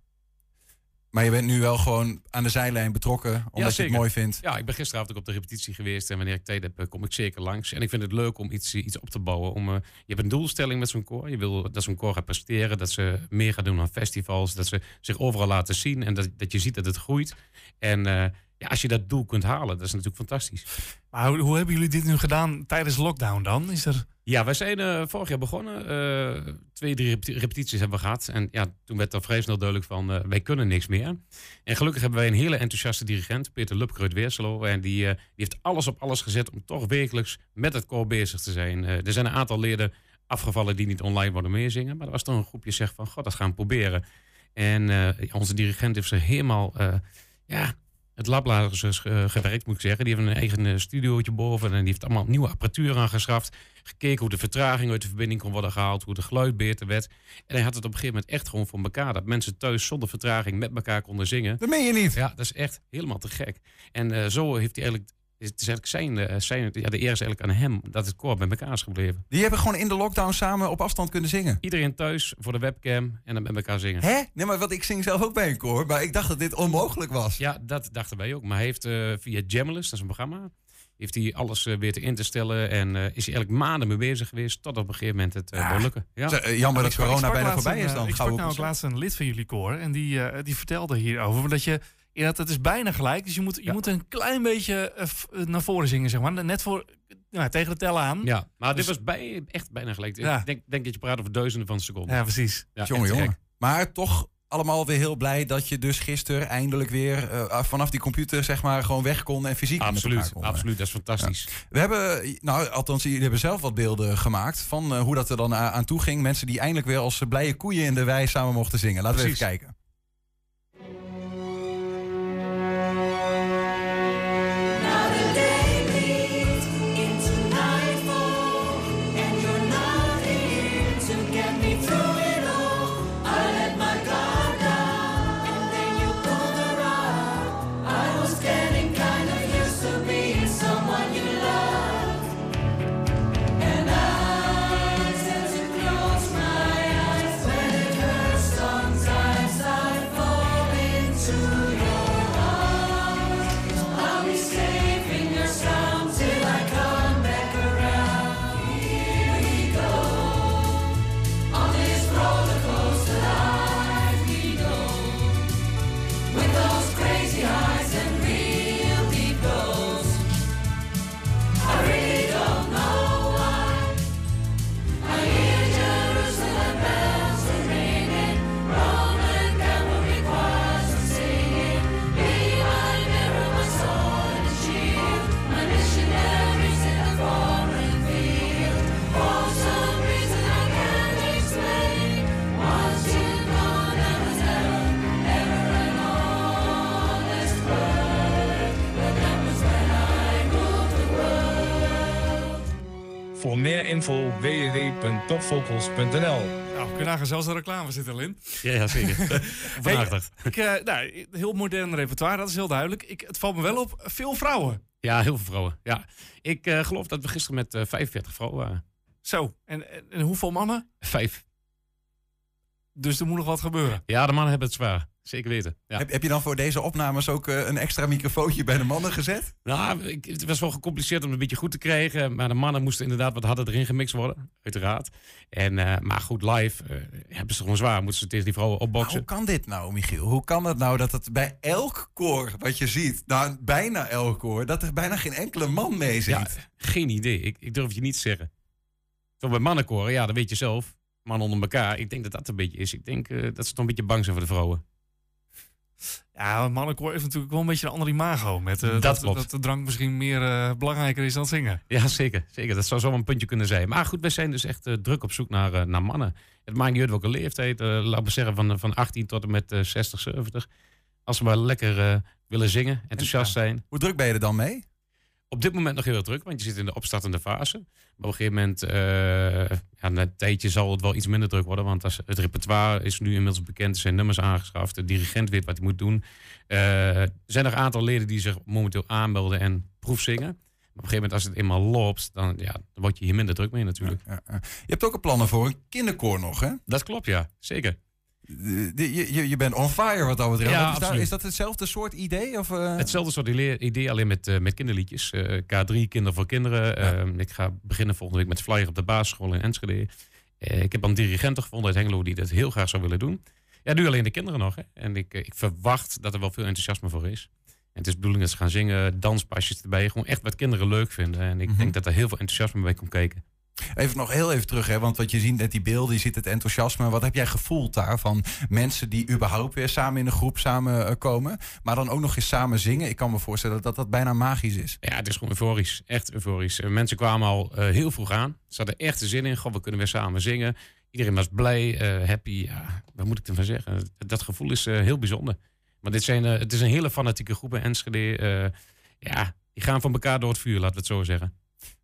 Maar je bent nu wel gewoon aan de zijlijn betrokken, omdat je het mooi vindt. Ja, ik ben gisteravond ook op de repetitie geweest. En wanneer ik tijd heb, eh, kom ik zeker langs. En ik vind het leuk om iets, iets op te bouwen. Om, eh, je hebt een doelstelling met zo'n koor. Je wil dat zo'n koor gaat presteren. Dat ze meer gaan doen aan festivals. Dat ze zich overal laten zien. En dat, dat je ziet dat het groeit. En eh, ja, als je dat doel kunt halen, dat is natuurlijk fantastisch. Maar hoe, hoe hebben jullie dit nu gedaan tijdens lockdown dan? Is er... Ja, wij zijn eh, vorig jaar begonnen. Eh, twee, drie repeti- repetities hebben we gehad. En ja, toen werd er vrij snel duidelijk van, eh, wij kunnen niks meer. En gelukkig hebben wij een hele enthousiaste dirigent, Peter Lupke uit Weerselo. En die, die heeft alles op alles gezet om toch wekelijks met het koor bezig te zijn. Er zijn een aantal leden afgevallen die niet online worden meezingen. Maar er was toch een groepje zegt van, god, dat gaan we proberen. En onze dirigent heeft zich helemaal... ja, het lablazers is ge- gewerkt, moet ik zeggen. Die heeft een eigen eh, studiootje boven. En die heeft allemaal nieuwe apparatuur aangeschaft. Gekeken hoe de vertraging uit de verbinding kon worden gehaald. Hoe de geluid beter werd. En hij had het op een gegeven moment echt gewoon voor elkaar. Dat mensen thuis zonder vertraging met elkaar konden zingen. Dat meen je niet? Ja, dat is echt helemaal te gek. En eh, zo heeft hij eigenlijk... Het is eigenlijk zijn, eh, zijn, ja, de eer is eigenlijk aan hem dat het koor bij elkaar is gebleven. Die hebben gewoon in de lockdown samen op afstand kunnen zingen. Iedereen thuis voor de webcam en dan met elkaar zingen. Hè? Nee, maar wat ik zing zelf ook bij een koor. Maar ik dacht dat dit onmogelijk was. Ja, dat dachten wij ook. Maar hij heeft eh, via Jamulus, dat is een programma, heeft hij alles eh, weer te in te stellen. En eh, is hij eigenlijk maanden mee bezig geweest. Tot op een gegeven moment het uh, Ja. lukken. Ja. Zo, jammer dat corona bijna voorbij is dan. Ik sprak nou ook laatst een lid van jullie koor. En die, die vertelde hierover. Dat je, inderdaad, het is bijna gelijk. Dus je moet, je moet een klein beetje eh, eh, naar voren zingen, zeg maar. Net voor, nou, tegen de tel aan. Ja, maar Dus- dit was bij, echt bijna gelijk. Ja. Ik denk, denk dat je praat over duizenden van seconden. Ja, precies. Ja, jongen, jongen. Maar toch allemaal weer heel blij dat je dus gisteren eindelijk weer eh, vanaf die computer zeg maar gewoon weg kon en fysiek Absoluut, kon. absoluut. Dat is fantastisch. We hebben, nou althans, jullie hebben zelf wat beelden gemaakt van eh, hoe dat er dan aan toe ging. Mensen die eindelijk weer als blije koeien in de wei samen mochten zingen. Laten Precies. we even kijken. Voor meer info www.topvogels.nl Nou, kun je nagaan, zelfs de reclame zit erin. Ja, ja, zeker. (laughs) Vandaag. ik, eh, nou, heel modern repertoire, dat is heel duidelijk. Ik, het valt me wel op, veel vrouwen. Ja, heel veel vrouwen. Ja. Ik eh, geloof dat we gisteren met eh 45 vrouwen waren. Zo, en, en, en hoeveel mannen? Vijf. Dus er moet nog wat gebeuren. Ja, de mannen hebben het zwaar. Zeker weten. Ja. Heb, heb je dan voor deze opnames ook eh, een extra microfoontje bij de mannen gezet? Nou, ik, het was wel gecompliceerd om het een beetje goed te krijgen. Maar de mannen moesten inderdaad wat harder erin gemixt worden. Uiteraard. En, eh, maar goed, live eh, hebben ze gewoon zwaar. Moeten ze tegen die vrouwen Maar opboksen. hoe kan dit nou, Michiel? Hoe kan het nou dat het bij elk koor wat je ziet, nou bijna elk koor, dat er bijna geen enkele man mee Ja, zingt? geen idee. Ik, ik durf je niet te zeggen. Zo bij mannenkoren, ja, dat weet je zelf. Mannen onder elkaar. Ik denk dat dat een beetje is. Ik denk dat ze toch een beetje bang zijn voor de vrouwen. Ja, een mannenkoor heeft natuurlijk wel een beetje een ander imago. Met, eh, Dat dat, klopt. dat de drank misschien meer eh, belangrijker is dan zingen. Ja, zeker, zeker. Dat zou zo een puntje kunnen zijn. Maar goed, wij zijn dus echt eh, druk op zoek naar, naar mannen. Het maakt niet uit welke leeftijd. eh laten we zeggen van, van 18 tot en met eh, 60, 70. Als ze maar lekker eh, willen zingen, enthousiast zijn. Hoe druk ben je er dan mee? Op dit moment nog heel druk, want je zit in de opstartende fase. Maar op een gegeven moment, eh, ja, na een tijdje zal het wel iets minder druk worden. Want als, het repertoire is nu inmiddels bekend, er zijn nummers aangeschaft. De dirigent weet wat hij moet doen. Eh, er zijn nog een aantal leden die zich momenteel aanmelden en proefzingen. Maar op een gegeven moment, als het eenmaal loopt, dan, ja, dan word je hier minder druk mee natuurlijk. Ja, ja. Je hebt ook een plannen voor een kinderkoor nog, hè? Dat klopt, ja. Zeker. Je, je, je bent on fire wat dat betreft. Ja, is, dat, absoluut. is dat hetzelfde soort idee? Of, eh? Hetzelfde soort idee, alleen met, eh, met kinderliedjes. Eh, K3, Kinder voor Kinderen. Eh, ik ga beginnen volgende week met flyer op de basisschool in Enschede. Ik heb een dirigent gevonden uit Hengelo die dat heel graag zou willen doen. Ja, nu alleen de kinderen nog. Hè. En ik, ik verwacht dat er wel veel enthousiasme voor is. En het is de bedoeling dat ze gaan zingen, danspasjes erbij. Gewoon echt wat kinderen leuk vinden. En ik Mhm. denk dat er heel veel enthousiasme bij komt kijken. Even nog heel even terug, hè, want wat je ziet net die beelden, je ziet het enthousiasme. Wat heb jij gevoeld daar van mensen die überhaupt weer samen in een groep samenkomen, maar dan ook nog eens samen zingen? Ik kan me voorstellen dat dat bijna magisch is. Ja, het is gewoon euforisch. Echt euforisch. Eh, mensen kwamen al eh, heel vroeg aan. Ze hadden echt de zin in. Goh, we kunnen weer samen zingen. Iedereen was blij, eh, happy. Ja, wat moet ik ervan zeggen? Dat gevoel is eh, heel bijzonder. Maar dit zijn, eh, het is een hele fanatieke groep in Enschede. Eh, ja, die gaan van elkaar door het vuur, laten we het zo zeggen.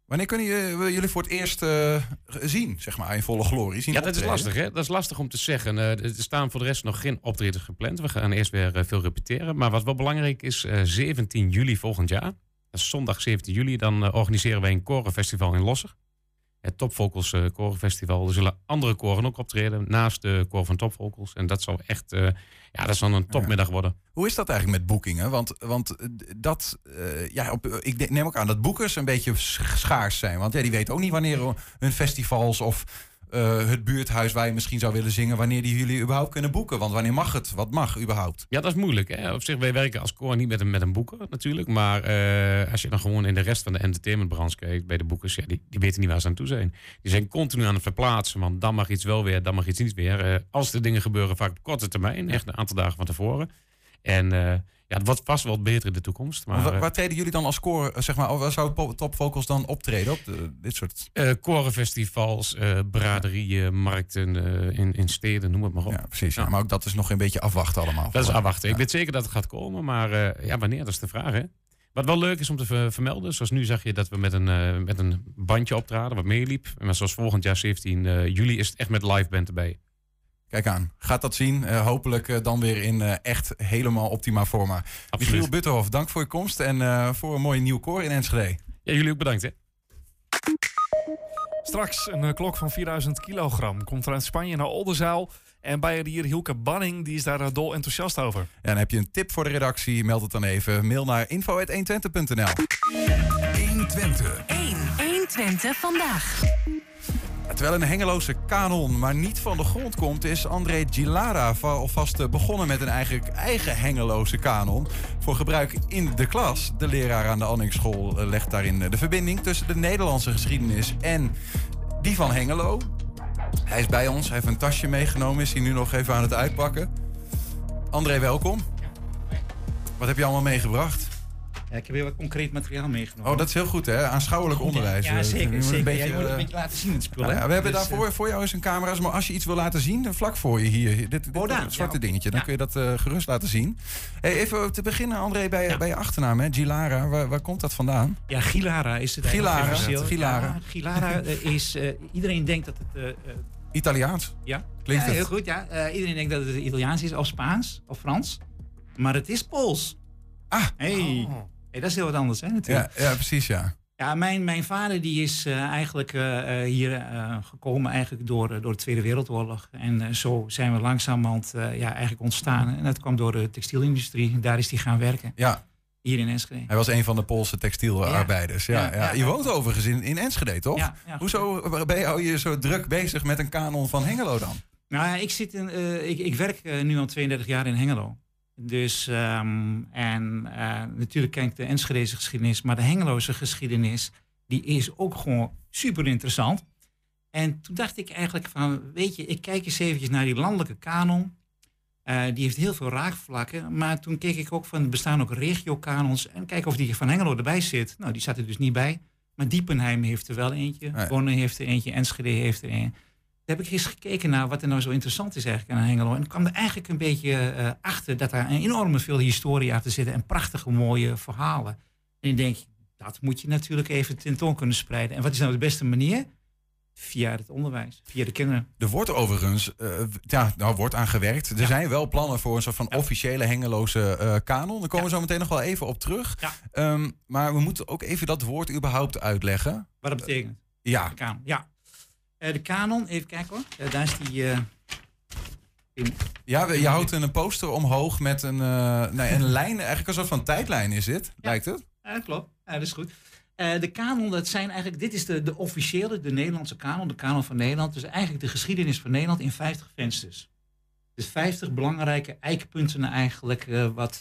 Wanneer kunnen je- jullie voor het eerst eh, zien, zeg maar, in volle glorie? Zien Ja, dat is lastig, hè? Dat is lastig om te zeggen. Eh, er staan voor de rest nog geen optredens gepland. We gaan eerst weer eh, veel repeteren. Maar wat wel belangrijk is, eh, 17 juli volgend jaar. Dat is zondag 17 juli. Dan organiseren wij een korenfestival in Losser. Het Topvocals eh Korenfestival. Er zullen andere koren ook optreden naast de koor van Topvocals. En dat zal echt, eh, ja, dat zal een topmiddag worden. Hoe is dat eigenlijk met boekingen? Want, want eh, dat, ja, op, ik neem ook aan dat boekers een beetje sch- schaars zijn. Want ja, die weten ook niet wanneer hun festivals of eh, het buurthuis waar je misschien zou willen zingen, wanneer die jullie überhaupt kunnen boeken. Want wanneer mag het? Wat mag überhaupt? Ja, dat is moeilijk. Hè? Op zich, wij werken als koor niet met een, met een boeker natuurlijk. Maar eh, als je dan gewoon in de rest van de entertainmentbranche kijkt, bij de boekers, ja, die, die weten niet waar ze aan toe zijn. Die zijn continu aan het verplaatsen, want dan mag iets wel weer, dan mag iets niet weer. Eh, als de dingen gebeuren, vaak op korte termijn, echt een aantal dagen van tevoren. En ja, het wordt vast wel beter in de toekomst. Maar, waar, eh, waar treden jullie dan als koor, eh, zeg maar, waar zou Po- Top Vocals dan optreden op de- dit soort... eh korenfestivals, eh, braderieën, markten eh, in, in steden, noem het maar op. Ja, precies. Ja. Maar ook dat is nog een beetje afwachten allemaal. Dat is afwachten. Ik weet zeker dat het gaat komen, maar eh, ja, wanneer, dat is de vraag. Hè? Wat wel leuk is om te ver- vermelden, zoals nu zag je dat we met een, eh, met een bandje optraden, wat meeliep. Maar zoals volgend jaar 17 eh, juli is het echt met live band erbij. Kijk aan. Gaat dat zien. Eh, hopelijk eh, dan weer in eh, echt helemaal optima forma. Michiel Butterhoff, dank voor je komst en eh, voor een mooi nieuw koor in Enschede. Ja, jullie ook bedankt hè. Straks een klok van 4000 kilogram komt vanuit Spanje naar Oldenzaal. En bijendier Hielke Banning die is daar dol enthousiast over. Ja, en heb je een tip voor de redactie, meld het dan even. Mail naar info.120.nl 120. 1. 120 vandaag. Terwijl een hengeloze kanon maar niet van de grond komt... is André Gilara va- alvast eh, begonnen met een eigen, eigen hengeloze kanon... voor gebruik in de klas. De leraar aan de Anningsschool eh, legt daarin eh, de verbinding... tussen de Nederlandse geschiedenis en die van Hengelo. Hij is bij ons, hij heeft een tasje meegenomen... is hij nu nog even aan het uitpakken. André, welkom. Wat heb je allemaal meegebracht? Ja, ik heb weer wat concreet materiaal meegenomen. Oh, dat is heel goed, hè? Aanschouwelijk onderwijs. Ja, Eh, zeker. je moet zeker. Een beetje, ja, je moet het een eh, beetje laten zien, het spul. nou hè? ja, we hebben Dus, daarvoor eh, voor jou eens een camera's. Maar als je iets wil laten zien, dan vlak voor je hier. Dit, dit, Oh, daar, zwarte ja. dingetje. Dan Ja. kun je dat gerust laten zien. Hey, even te beginnen, André, bij, bij je achternaam, hè? Gilara. Waar, waar komt dat vandaan? Ja, Gilara is het Gilara. Gilara. Ja, Gilara is... eh, iedereen denkt dat het... Italiaans. ja, Klinkt ja, het? heel goed. Ja. Eh, iedereen denkt dat het Italiaans is of Spaans of Frans. Maar het is Pools. Ah. Hey. Hey dat is heel wat anders, hè, natuurlijk. Ja, ja, precies, ja. Ja, mijn, mijn vader die is eh, eigenlijk eh, eh, hier gekomen eigenlijk door, door de Tweede Wereldoorlog. En zo zijn we langzamerhand ja, eigenlijk ontstaan. En dat kwam door de textielindustrie. Daar is hij gaan werken. Ja. Hier in Enschede. Hij was een van de Poolse textielarbeiders. Ja. Ja, Je woont overigens in, in Enschede, toch? Hoezo ben je, je zo druk bezig met een kanon van Hengelo dan? Nou ja, ik, zit in, ik, ik werk nu al 32 jaar in Hengelo. Dus, ehm, en eh, natuurlijk ken ik de Enschedeze geschiedenis, maar de Hengeloze geschiedenis, die is ook gewoon super interessant. En toen dacht ik eigenlijk van, weet je, ik kijk eens eventjes naar die landelijke kanon. Eh, die heeft heel veel raakvlakken, maar toen keek ik ook van, er bestaan ook regio-kanons. En kijk of die van Hengelo erbij zit. Nou, die zat er dus niet bij. Maar Diepenheim heeft er wel eentje, Nee. Heeft er eentje, Enschede heeft er een. Heb ik eens gekeken naar wat er nou zo interessant is eigenlijk aan Hengelo. En ik kwam er eigenlijk een beetje eh, achter dat daar een enorme veel historie achter zit en prachtige mooie verhalen. En ik denk, dat moet je natuurlijk even tentoon kunnen spreiden. En wat is nou de beste manier? Via het onderwijs, via de kinderen. Er wordt overigens, eh, ja, nou wordt aan gewerkt. Er zijn wel plannen voor een soort van officiële hengeloze eh, kanon. Daar komen we zo meteen nog wel even op terug. Ehm, maar we moeten ook even dat woord überhaupt uitleggen. Wat dat betekent. Ja. Kanon, ja. Eh, de kanon, even kijken hoor. Eh, daar is die... eh, Ja, je houdt een poster omhoog met een, nee, een lijn. Eigenlijk een soort van tijdlijn is dit, lijkt het. Ja, klopt. Ja, dat is goed. De kanon, dat zijn eigenlijk, dit is de, de officiële, de Nederlandse kanon, de kanon van Nederland. Dus eigenlijk de geschiedenis van Nederland in 50 vensters. Dus 50 belangrijke eikpunten eigenlijk, wat,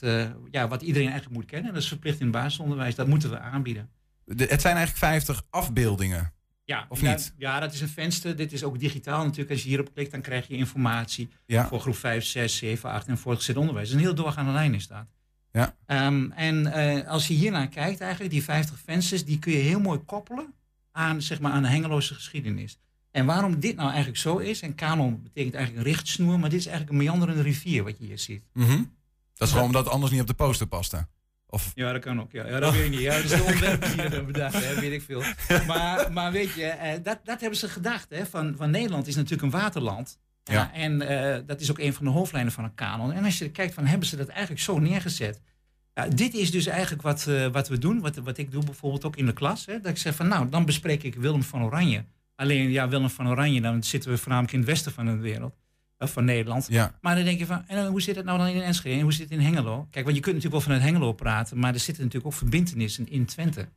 ja, wat iedereen eigenlijk moet kennen. Dat is verplicht in het basisonderwijs, dat moeten we aanbieden. De- het zijn eigenlijk 50 afbeeldingen. Ja, Of niet? Ja, dat is een venster. Dit is ook digitaal natuurlijk. Als je hierop klikt, dan krijg je informatie Ja. voor groep 5, 6, 7, 8 en voortgezet onderwijs. Een heel doorgaande lijn is dat. Ja. Ehm, en eh, als je hiernaar kijkt, eigenlijk, die 50 vensters, die kun je heel mooi koppelen aan, zeg maar, aan de hengeloze geschiedenis. En waarom dit nou eigenlijk zo is, en kanon betekent eigenlijk een richtsnoer, maar dit is eigenlijk een meanderende rivier wat je hier ziet. Mhm. Dat is gewoon omdat het anders niet op de poster paste. Of... Ja, dat kan ook. Ja, ja dat weet ik niet. Ja, dat is de (laughs) ontwerper die dat bedacht, hè, weet ik veel. Maar, maar weet je, eh, dat, dat hebben ze gedacht. Hè, van, van Nederland is natuurlijk een waterland. Ja. En eh, dat is ook een van de hoofdlijnen van een kanon. En als je kijkt van, hebben ze dat eigenlijk zo neergezet? Ja, dit is dus eigenlijk wat, eh, wat we doen, wat, wat ik doe bijvoorbeeld ook in de klas. Hè, dat ik zeg van, nou, dan bespreek ik Willem van Oranje Alleen, ja, Willem van Oranje, dan zitten we voornamelijk in het westen van de wereld. Of van Nederland. Ja. Maar dan denk je van, en hoe zit het nou dan in Enschede? En hoe zit het in Hengelo? Kijk, want je kunt natuurlijk wel vanuit Hengelo praten, maar er zitten natuurlijk ook verbindenissen in Twente.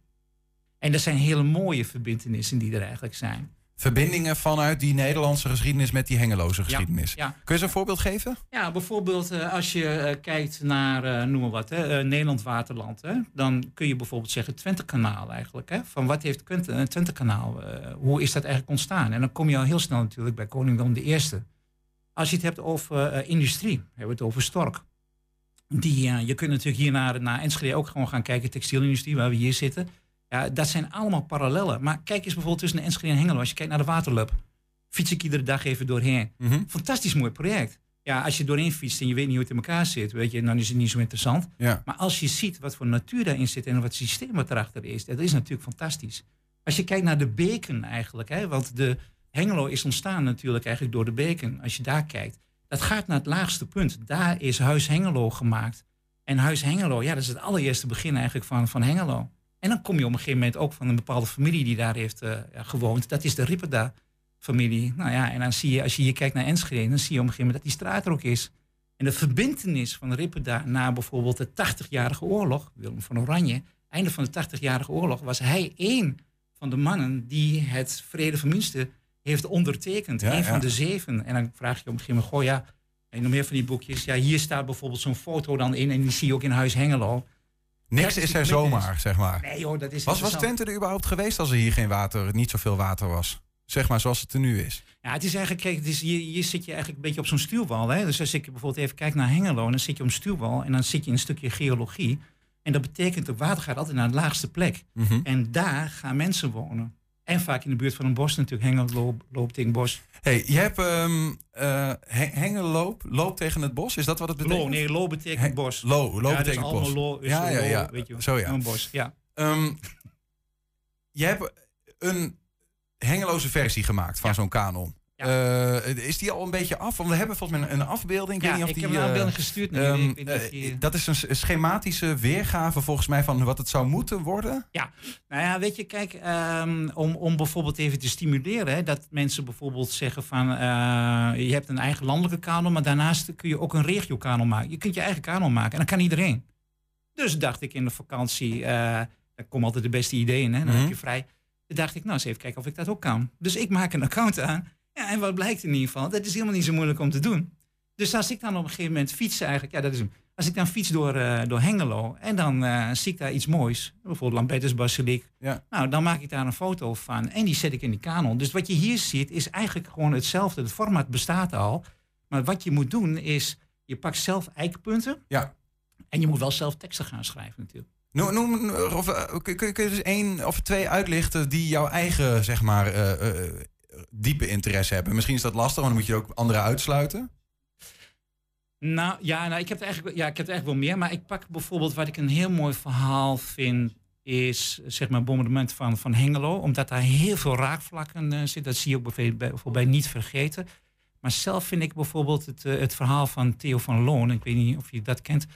En dat zijn hele mooie verbindenissen die er eigenlijk zijn. Verbindingen vanuit die Nederlandse geschiedenis met die Hengeloze geschiedenis. ja. Kun je eens een voorbeeld geven? Ja, bijvoorbeeld eh, als je eh, kijkt naar, eh, noem maar wat, hè, eh, Nederland Waterland. Hè, dan kun je bijvoorbeeld zeggen Twente-kanaal eigenlijk. Hè, van wat heeft Twente, een Twente-kanaal, eh, hoe is dat eigenlijk ontstaan? En dan kom je al heel snel natuurlijk bij Koningdom de Eerste. Als je het hebt over eh, industrie, hebben we het over Stork. Die, eh, je kunt natuurlijk hier naar, naar Enschede ook gewoon gaan kijken, textielindustrie, waar we hier zitten. Ja, dat zijn allemaal parallellen. Maar kijk eens bijvoorbeeld tussen Enschede en Hengelo. Als je kijkt naar de Waterlub, fiets ik iedere dag even doorheen. Mhm. Fantastisch mooi project. Ja, als je doorheen fietst en je weet niet hoe het in elkaar zit, weet je, dan is het niet zo interessant. Ja. Maar als je ziet wat voor natuur daarin zit en wat systeem wat erachter is, dat is natuurlijk fantastisch. Als je kijkt naar de beken eigenlijk, hè, want de Hengelo is ontstaan natuurlijk eigenlijk door de beken. Als je daar kijkt, dat gaat naar het laagste punt. Daar is Huis Hengelo gemaakt. En Huis Hengelo, ja, dat is het allereerste begin eigenlijk van, van Hengelo. En dan kom je op een gegeven moment ook van een bepaalde familie die daar heeft eh, gewoond. Dat is de Ripperda familie. Nou ja, en dan zie je, als je hier kijkt naar Enschede, dan zie je op een gegeven moment dat die straat er ook is. En de verbintenis van Ripperda na bijvoorbeeld de 80-jarige oorlog, Willem van Oranje, einde van de 80-jarige oorlog, was hij één van de mannen die het Vrede van Münster heeft ondertekend. Ja, ja. van de zeven. En dan vraag je op een gegeven moment, goh ja, en nog meer van die boekjes. Ja, hier staat bijvoorbeeld zo'n foto dan in en die zie je ook in Huis Hengelo. Niks Dat is er zomaar, zeg maar. Nee joh, dat is Was, was. Twente er überhaupt geweest als er hier geen water, niet zoveel water was? Zeg maar zoals het er nu is. Ja, het is eigenlijk, kijk, het is, hier, hier zit je eigenlijk een beetje op zo'n stuurwal. Hè? Dus als ik bijvoorbeeld even kijk naar Hengelo, dan zit je op een stuurwal en dan zit je in een stukje geologie. En dat betekent dat water gaat altijd naar de laagste plek. Mhm. En daar gaan mensen wonen. En vaak in de buurt van een bos natuurlijk, Hengelo, Looptingbos. Hey, je hebt ehm eh, He- Hengeloop, loop tegen het bos. Is dat wat het betekent? Lo, nee, lo betekent bos. Lo, lo Ja, dus betekent bos. allemaal lo is ja, ja, lo, ja. weet je wel. Zo ja. Een bos, ja. Ehm, je hebt een Hengeloze versie gemaakt van zo'n kanon. Eh, is die al een beetje af? Want we hebben volgens mij een, een afbeelding. Ja, weet niet of ik die, heb een eh, afbeelding gestuurd nu. Ik weet niet of eh, die- dat is een schematische weergave volgens mij van wat het zou moeten worden. Ja, nou ja, weet je, kijk, ehm, om, om bijvoorbeeld even te stimuleren, hè, dat mensen bijvoorbeeld zeggen van, eh, je hebt een eigen landelijke kanon, maar daarnaast kun je ook een regio-kanon maken. Je kunt je eigen kanon maken en dat kan iedereen. Dus dacht ik in de vakantie, eh daar komen altijd de beste ideeën, hè, dan Mhm. heb je vrij. Toen dacht ik, nou eens even kijken of ik dat ook kan. Dus ik maak een account aan. Ja, en wat blijkt in ieder geval, dat is helemaal niet zo moeilijk om te doen. Dus als ik dan op een gegeven moment fiets eigenlijk, ja dat is hem. Als ik dan fiets door, eh, door Hengelo en dan eh, zie ik daar iets moois, bijvoorbeeld Lambertus Basiliek. Ja. Nou, dan maak ik daar een foto van en die zet ik in die kanon. Dus wat je hier ziet is eigenlijk gewoon hetzelfde. Het format bestaat al. Maar wat je moet doen is, je pakt zelf eikpunten. Ja. En je moet wel zelf teksten gaan schrijven natuurlijk. Noem, noem, of, eh, kun, kun- je dus één of twee uitlichten die jouw eigen, zeg maar, diepe interesse hebben? Misschien is dat lastig, want dan moet je ook andere uitsluiten. Nou ja, nou, ik, heb eigenlijk, ja, ik heb eigenlijk wel meer. Maar ik pak bijvoorbeeld wat ik een heel mooi verhaal vind. Is zeg maar bombardement van, van Hengelo. Omdat daar heel veel raakvlakken eh zitten. Dat zie je ook bijvoorbeeld bij, bijvoorbeeld bij Niet Vergeten. Maar zelf vind ik bijvoorbeeld het, eh, het verhaal van Theo van Loon. Ik weet niet of je dat kent.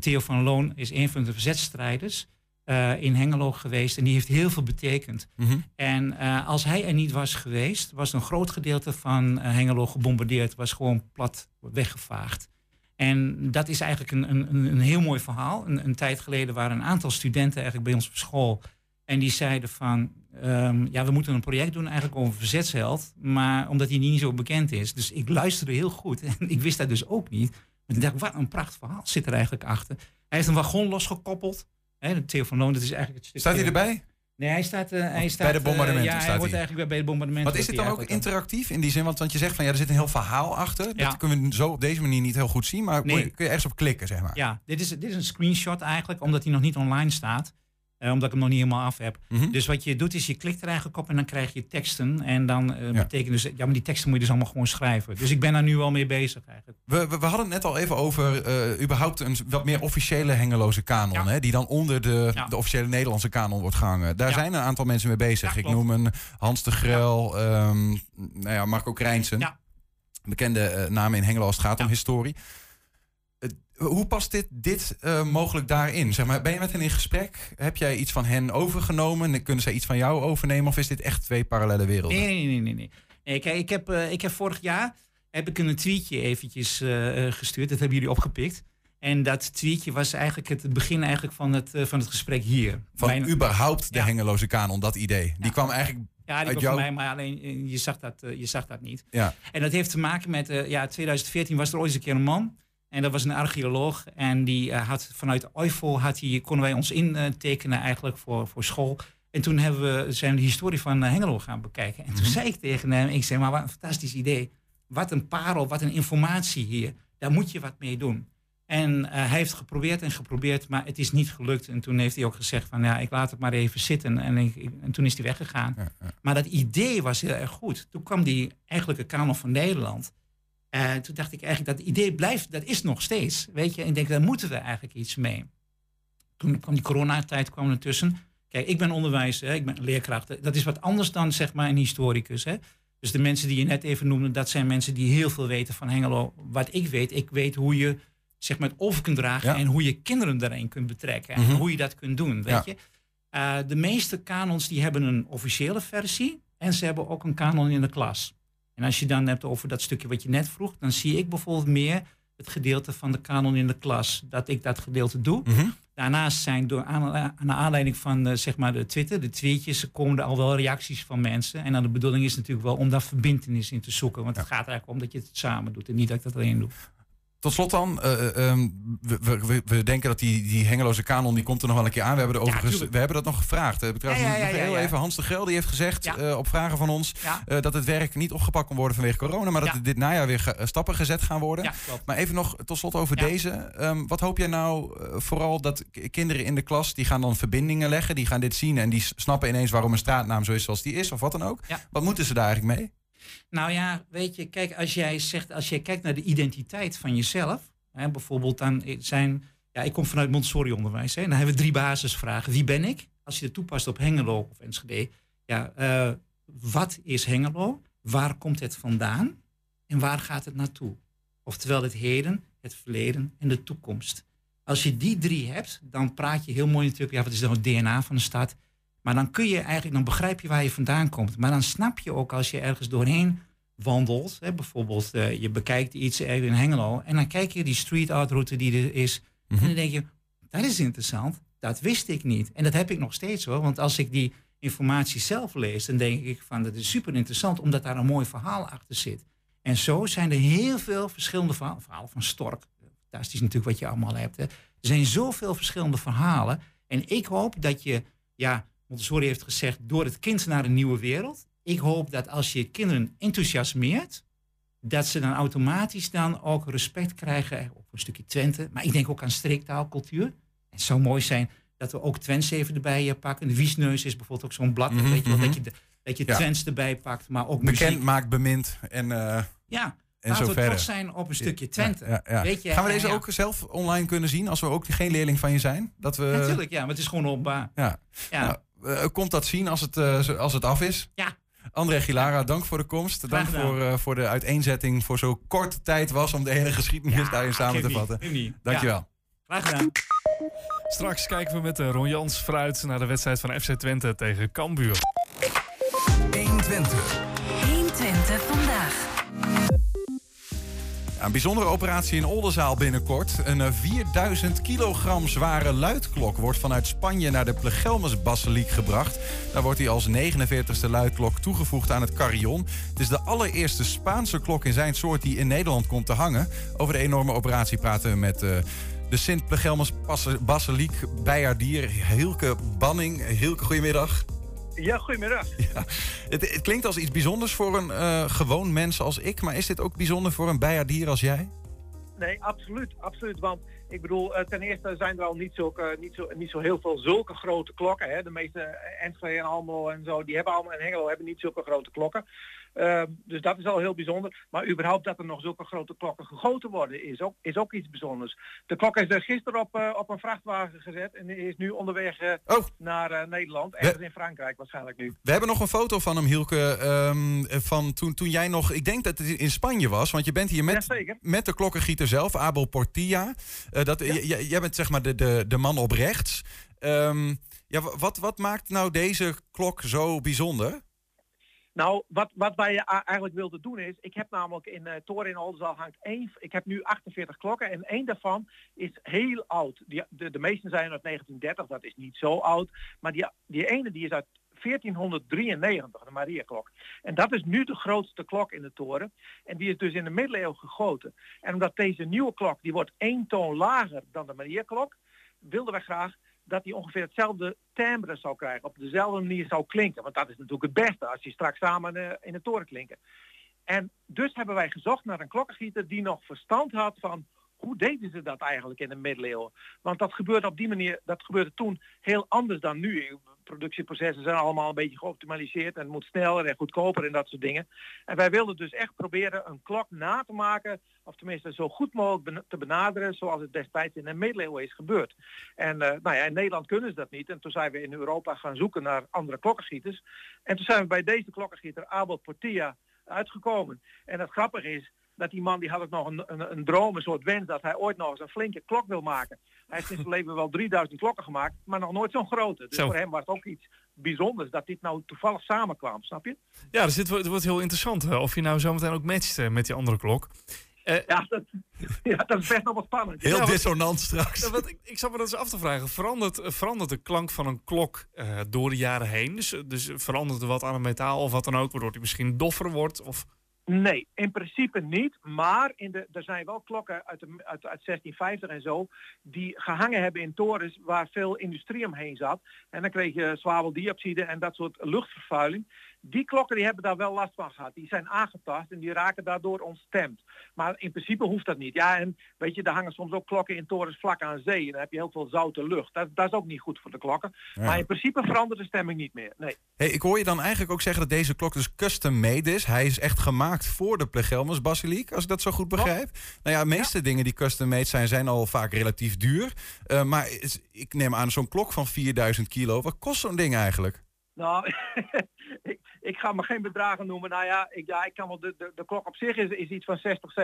Theo van Loon is een van de verzetstrijders eh, in Hengelo geweest. En die heeft heel veel betekend. Mhm. En eh, als hij er niet was geweest, was een groot gedeelte van eh, Hengelo gebombardeerd, was gewoon plat weggevaagd. En dat is eigenlijk een, een, een heel mooi verhaal. Een, een tijd geleden waren een aantal studenten eigenlijk bij ons op school. En die zeiden van, ehm, ja, we moeten een project doen eigenlijk over verzetsheld. Maar omdat hij niet zo bekend is. Dus ik luisterde heel goed. En (laughs) ik wist dat dus ook niet. Maar ik dacht, wat een prachtig verhaal zit er eigenlijk achter. Hij heeft een wagon losgekoppeld. Hè, de Loon, dat is eigenlijk het stukje- Staat hij erbij? Nee, hij staat, eh, hij staat bij de bombardementen eh, ja, staat hij wordt eigenlijk bij de bombardementen. Wat is dit wordt dan ook interactief in die zin? Want, want je zegt van ja, er zit een heel verhaal achter. Dat kunnen we zo op deze manier niet heel goed zien. Maar Nee. kun je- kun je ergens op klikken, zeg maar. Ja, dit is, dit is een screenshot eigenlijk, omdat hij nog niet online staat. Eh, omdat ik hem nog niet helemaal af heb. Mhm. Dus wat je doet is, je klikt er eigenlijk op en dan krijg je teksten. En dan eh, betekent dus, ja, maar die teksten moet je dus allemaal gewoon schrijven. Dus ik ben daar nu al mee bezig eigenlijk. We, we, we hadden het net al even over eh, überhaupt een wat meer officiële hengeloze kanon. Hè, die dan onder de, de officiële Nederlandse kanon wordt gehangen. Daar zijn een aantal mensen mee bezig. Ik noem een Hans de Grel, ehm, nou ja, Marco Krijnsen. Bekende namen in Hengelo als het gaat om historie. Hoe past dit, dit eh, mogelijk daarin? Zeg maar, ben je met hen in gesprek? Heb jij iets van hen overgenomen? Kunnen zij iets van jou overnemen? Of is dit echt twee parallele werelden? Nee, nee, nee, nee. nee. kijk, ik heb, eh, ik heb vorig jaar heb ik een tweetje eventjes eh, gestuurd. Dat hebben jullie opgepikt. En dat tweetje was eigenlijk het begin eigenlijk van het, van het gesprek hier. Van Mijn- überhaupt de hengeloze kanon, dat idee. Die kwam eigenlijk Ja, die uit kwam mij, maar alleen je zag dat, je zag dat niet. Ja. En dat heeft te maken met, ja, 2014 was er ooit eens een keer een man. En dat was een archeoloog. En die eh, had vanuit Eifel had hij, konden wij ons intekenen eigenlijk voor, voor school. En toen hebben we, zijn we de historie van eh, Hengelo gaan bekijken. En toen Mhm. zei ik tegen hem, ik zei, maar wat een fantastisch idee. Wat een parel, wat een informatie hier. Daar moet je wat mee doen. En eh, hij heeft geprobeerd en geprobeerd, maar het is niet gelukt. En toen heeft hij ook gezegd van, ja, ik laat het maar even zitten. En, ik, ik- en toen is hij weggegaan. Maar dat idee was heel erg goed. Toen kwam die eigenlijke kanon van Nederland. Eh, toen dacht ik eigenlijk, dat idee blijft, dat is nog steeds. Weet je, en ik denk, daar moeten we eigenlijk iets mee. Toen kwam die coronatijd kwam ertussen. Kijk, ik ben onderwijzer, hè, ik ben leerkracht. Dat is wat anders dan zeg maar een historicus. Hè. Dus de mensen die je net even noemde, dat zijn mensen die heel veel weten van Hengelo. Wat ik weet, ik weet hoe je zeg maar, het over kunt dragen Ja. en hoe je kinderen daarin kunt betrekken. En Mhm. hoe je dat kunt doen, weet Ja. je. Eh, de meeste kanons die hebben een officiële versie en ze hebben ook een kanon in de klas. En als je dan hebt over dat stukje wat je net vroeg, dan zie ik bijvoorbeeld meer het gedeelte van de kanon in de klas. Dat ik dat gedeelte doe. Mhm. Daarnaast zijn door aan, aanleiding van eh, zeg maar de Twitter, de tweetjes, komen er al wel reacties van mensen. En dan de bedoeling is natuurlijk wel om daar verbindenis in te zoeken. Want het gaat er eigenlijk om dat je het samen doet en niet dat ik dat alleen doe. Tot slot dan, eh, eh, ehm, we, we- denken dat die, die hengeloze kanon, die komt er nog wel een keer aan. We hebben, er overigens, we hebben dat nog gevraagd. Trouwens, Ja, ja, ja, nog heel even, Hans de Grel die heeft gezegd eh, op vragen van ons dat het werk niet opgepakt kon worden vanwege corona, maar dat er dit najaar weer stappen gezet gaan worden. Maar even nog tot slot over deze. Ehm, wat hoop jij nou vooral dat kinderen in de klas, die gaan dan verbindingen leggen, die gaan dit zien en die snappen ineens waarom een straatnaam zo is zoals die is of wat dan ook. Wat moeten ze daar eigenlijk mee? Nou ja, weet je, kijk, als jij zegt, als jij kijkt naar de identiteit van jezelf, hè, bijvoorbeeld dan zijn, ja, ik kom vanuit Montessori-onderwijs, hè, en dan hebben we drie basisvragen. Wie ben ik? Als je het toepast op Hengelo of Enschede, ja, eh, wat is Hengelo? Waar komt het vandaan? En waar gaat het naartoe? Oftewel het heden, het verleden en de toekomst. Als je die drie hebt, dan praat je heel mooi natuurlijk, ja, wat is dan het DNA van de stad? Maar dan kun je eigenlijk, dan begrijp je waar je vandaan komt. Maar dan snap je ook als je ergens doorheen wandelt, hè, bijvoorbeeld eh, je bekijkt iets ergens in Hengelo en dan kijk je die street art route die er is en dan denk je, dat is interessant, dat wist ik niet. En dat heb ik nog steeds hoor, want als ik die informatie zelf lees, dan denk ik van dat is super interessant omdat daar een mooi verhaal achter zit. En zo zijn er heel veel verschillende verhalen, verhalen van Stork. Fantastisch natuurlijk wat je allemaal hebt. Hè. Er zijn zoveel verschillende verhalen. En ik hoop dat je, ja, Montessori heeft gezegd, door het kind naar een nieuwe wereld. Ik hoop dat als je kinderen enthousiasmeert, dat ze dan automatisch dan ook respect krijgen op een stukje Twente. Maar ik denk ook aan streektaalcultuur. Het zou mooi zijn dat we ook Twents even erbij eh, pakken. De Wiesneus is bijvoorbeeld ook zo'n blad. Mhm, weet je wel, mhm. dat je, dat je Ja. Twents erbij pakt, maar ook Bekend, muziek. maakt, bemind en, eh Ja, en laten zo we verder. trots zijn op een stukje Twente. ja, ja. Weet je, Gaan we deze ook zelf online kunnen zien als we ook geen leerling van je zijn? Dat we, Natuurlijk, ja, maar het is gewoon openbaar. Ja. Ja. Nou, eh, komt dat zien als het, eh, als het af is? Ja. André Gilara, dank voor de komst. Dank voor, eh, voor de uiteenzetting voor zo korte tijd was om de hele geschiedenis daarin samen te niet, vatten. niet. Dankjewel. Graag gedaan. Straks kijken we met Ron Jans vooruit naar de wedstrijd van FC Twente tegen Cambuur. 120. 120 vandaag. Een bijzondere operatie in Oldenzaal binnenkort. Een eh, 4000 kilogram zware luidklok wordt vanuit Spanje naar de Plegelmus-basiliek gebracht. Daar wordt hij als 49ste luidklok toegevoegd aan het carillon. Het is de allereerste Spaanse klok in zijn soort die in Nederland komt te hangen. Over de enorme operatie praten we met eh, de Sint Plegelmus-basiliek bijaardier Hilke Banning. Hilke, goedemiddag. Ja, goedemiddag. (laughs) Ja, het, het klinkt als iets bijzonders voor een eh, gewoon mens als ik, maar is dit ook bijzonder voor een bijaardier als jij? Nee, absoluut, absoluut. Want ik bedoel, eh, ten eerste zijn er al niet, zulke, niet, zo, niet zo heel veel zulke grote klokken. Hè. De meeste Enschede en Almelo en zo, die hebben allemaal in Hengelo hebben niet zulke grote klokken. Ehm, dus dat is al heel bijzonder. Maar überhaupt dat er nog zulke grote klokken gegoten worden is ook, is ook iets bijzonders. De klok is er gisteren op, eh, op een vrachtwagen gezet en is nu onderweg Oh. naar eh, Nederland. Ergens in Frankrijk waarschijnlijk nu. We hebben nog een foto van hem, Hielke, ehm, van toen, toen jij nog, ik denk dat het in Spanje was, want je bent hier met, met de klokkengieter zelf, Abel Portilla. Dat, j- j- jij bent zeg maar de, de, de man op rechts. Ehm, ja, wa- wat, wat maakt nou deze klok zo bijzonder? Nou, wat, wat wij a- eigenlijk wilden doen is, ik heb namelijk in eh Toren in Oldenzaal hangt één, ik heb nu 48 klokken en één daarvan is heel oud. Die, de, de meeste zijn uit 1930, dat is niet zo oud, maar die, die ene die is uit 1493, de Mariaklok. En dat is nu de grootste klok in de toren. En die is dus in de middeleeuwen gegoten. En omdat deze nieuwe klok, die wordt één toon lager dan de Mariaklok, wilden wij graag dat die ongeveer hetzelfde timbre zou krijgen. Op dezelfde manier zou klinken. Want dat is natuurlijk het beste als die straks samen eh, in de toren klinken. En dus hebben wij gezocht naar een klokkengieter die nog verstand had van hoe deden ze dat eigenlijk in de middeleeuwen? Want dat gebeurde op die manier, dat gebeurde toen heel anders dan nu. Productieprocessen zijn allemaal een beetje geoptimaliseerd en het moet sneller en goedkoper en dat soort dingen. En wij wilden dus echt proberen een klok na te maken, of tenminste zo goed mogelijk te benaderen zoals het destijds in de middeleeuwen is gebeurd. En eh, nou ja, in Nederland kunnen ze dat niet. En toen zijn we in Europa gaan zoeken naar andere klokkengieters. En toen zijn we bij deze klokkengieter Abel Portilla uitgekomen. En het grappige is dat die man die had ook nog een, een, een droom, een soort wens dat hij ooit nog eens een flinke klok wil maken. Hij heeft in zijn leven wel 3000 klokken gemaakt, maar nog nooit zo'n grote. Dus Zo. voor hem was het ook iets bijzonders dat dit nou toevallig samenkwam, snap je? Ja, dus dit wordt, het wordt heel interessant. hè, Of je nou zometeen ook matcht eh, met die andere klok. ja, dat, (laughs) ja, dat is best nog wel spannend. Heel Ja, dissonant straks. Ja, want ik, ik zat me dat eens af te vragen. Verandert, eh, verandert de klank van een klok eh, door de jaren heen? Dus, eh, dus verandert er wat aan het metaal of wat dan ook, waardoor die misschien doffer wordt? Of... Nee, in principe niet. Maar in de, er zijn wel klokken uit, de, uit, uit 1650 en zo die gehangen hebben in torens waar veel industrie omheen zat. En dan kreeg je zwaveldioxide en dat soort luchtvervuiling. Die klokken die hebben daar wel last van gehad. Die zijn aangetast en die raken daardoor ontstemd. Maar in principe hoeft dat niet. Ja, en weet je, er hangen soms ook klokken in torens vlak aan zee. En dan heb je heel veel zoute lucht. Dat, dat is ook niet goed voor de klokken. Ja. Maar in principe verandert de stemming niet meer. Nee. Hey, ik hoor je dan eigenlijk ook zeggen dat deze klok dus custom made is. Hij is echt gemaakt voor de Plegelmus Basiliek, als ik dat zo goed begrijp. Nou ja, de meeste dingen die custom made zijn, zijn al vaak relatief duur. Eh, maar is- ik neem aan zo'n klok van 4000 kilo. Wat kost zo'n ding eigenlijk? Nou, (laughs) ik, ik ga maar geen bedragen noemen. Nou ja, ik, ja, ik kan wel de, de, de klok op zich is, is iets van 60,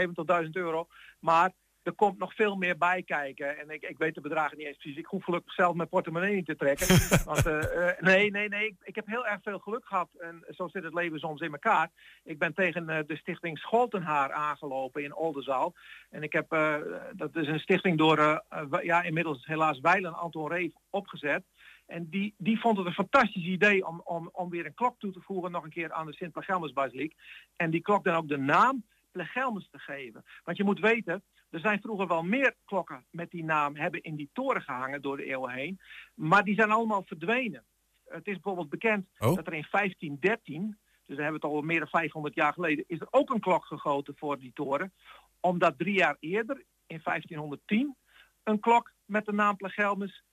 70.000 euro. Maar er komt nog veel meer bij kijken. En ik, ik weet de bedragen niet eens precies. Ik hoef gelukkig zelf mijn portemonnee niet te trekken. (laughs) Want eh, eh, nee, nee, nee. Ik, ik heb heel erg veel geluk gehad. En zo zit het leven soms in elkaar. Ik ben tegen eh, de stichting Scholtenhaar aangelopen in Oldenzaal. En ik heb, dat is een stichting door, ja, inmiddels helaas Weilen Anton Reef opgezet. En die, die vond het een fantastisch idee om, om, om weer een klok toe te voegen, nog een keer aan de sint basiliek En die klok dan ook de naam Plegelmus te geven. Want je moet weten, er zijn vroeger wel meer klokken met die naam hebben in die toren gehangen door de eeuwen heen. Maar die zijn allemaal verdwenen. Het is bijvoorbeeld bekend Oh. dat er in 1513, dus dan hebben we het al meer dan 500 jaar geleden, is er ook een klok gegoten voor die toren. Omdat drie jaar eerder, in 1510, een klok met de naam Plegelmus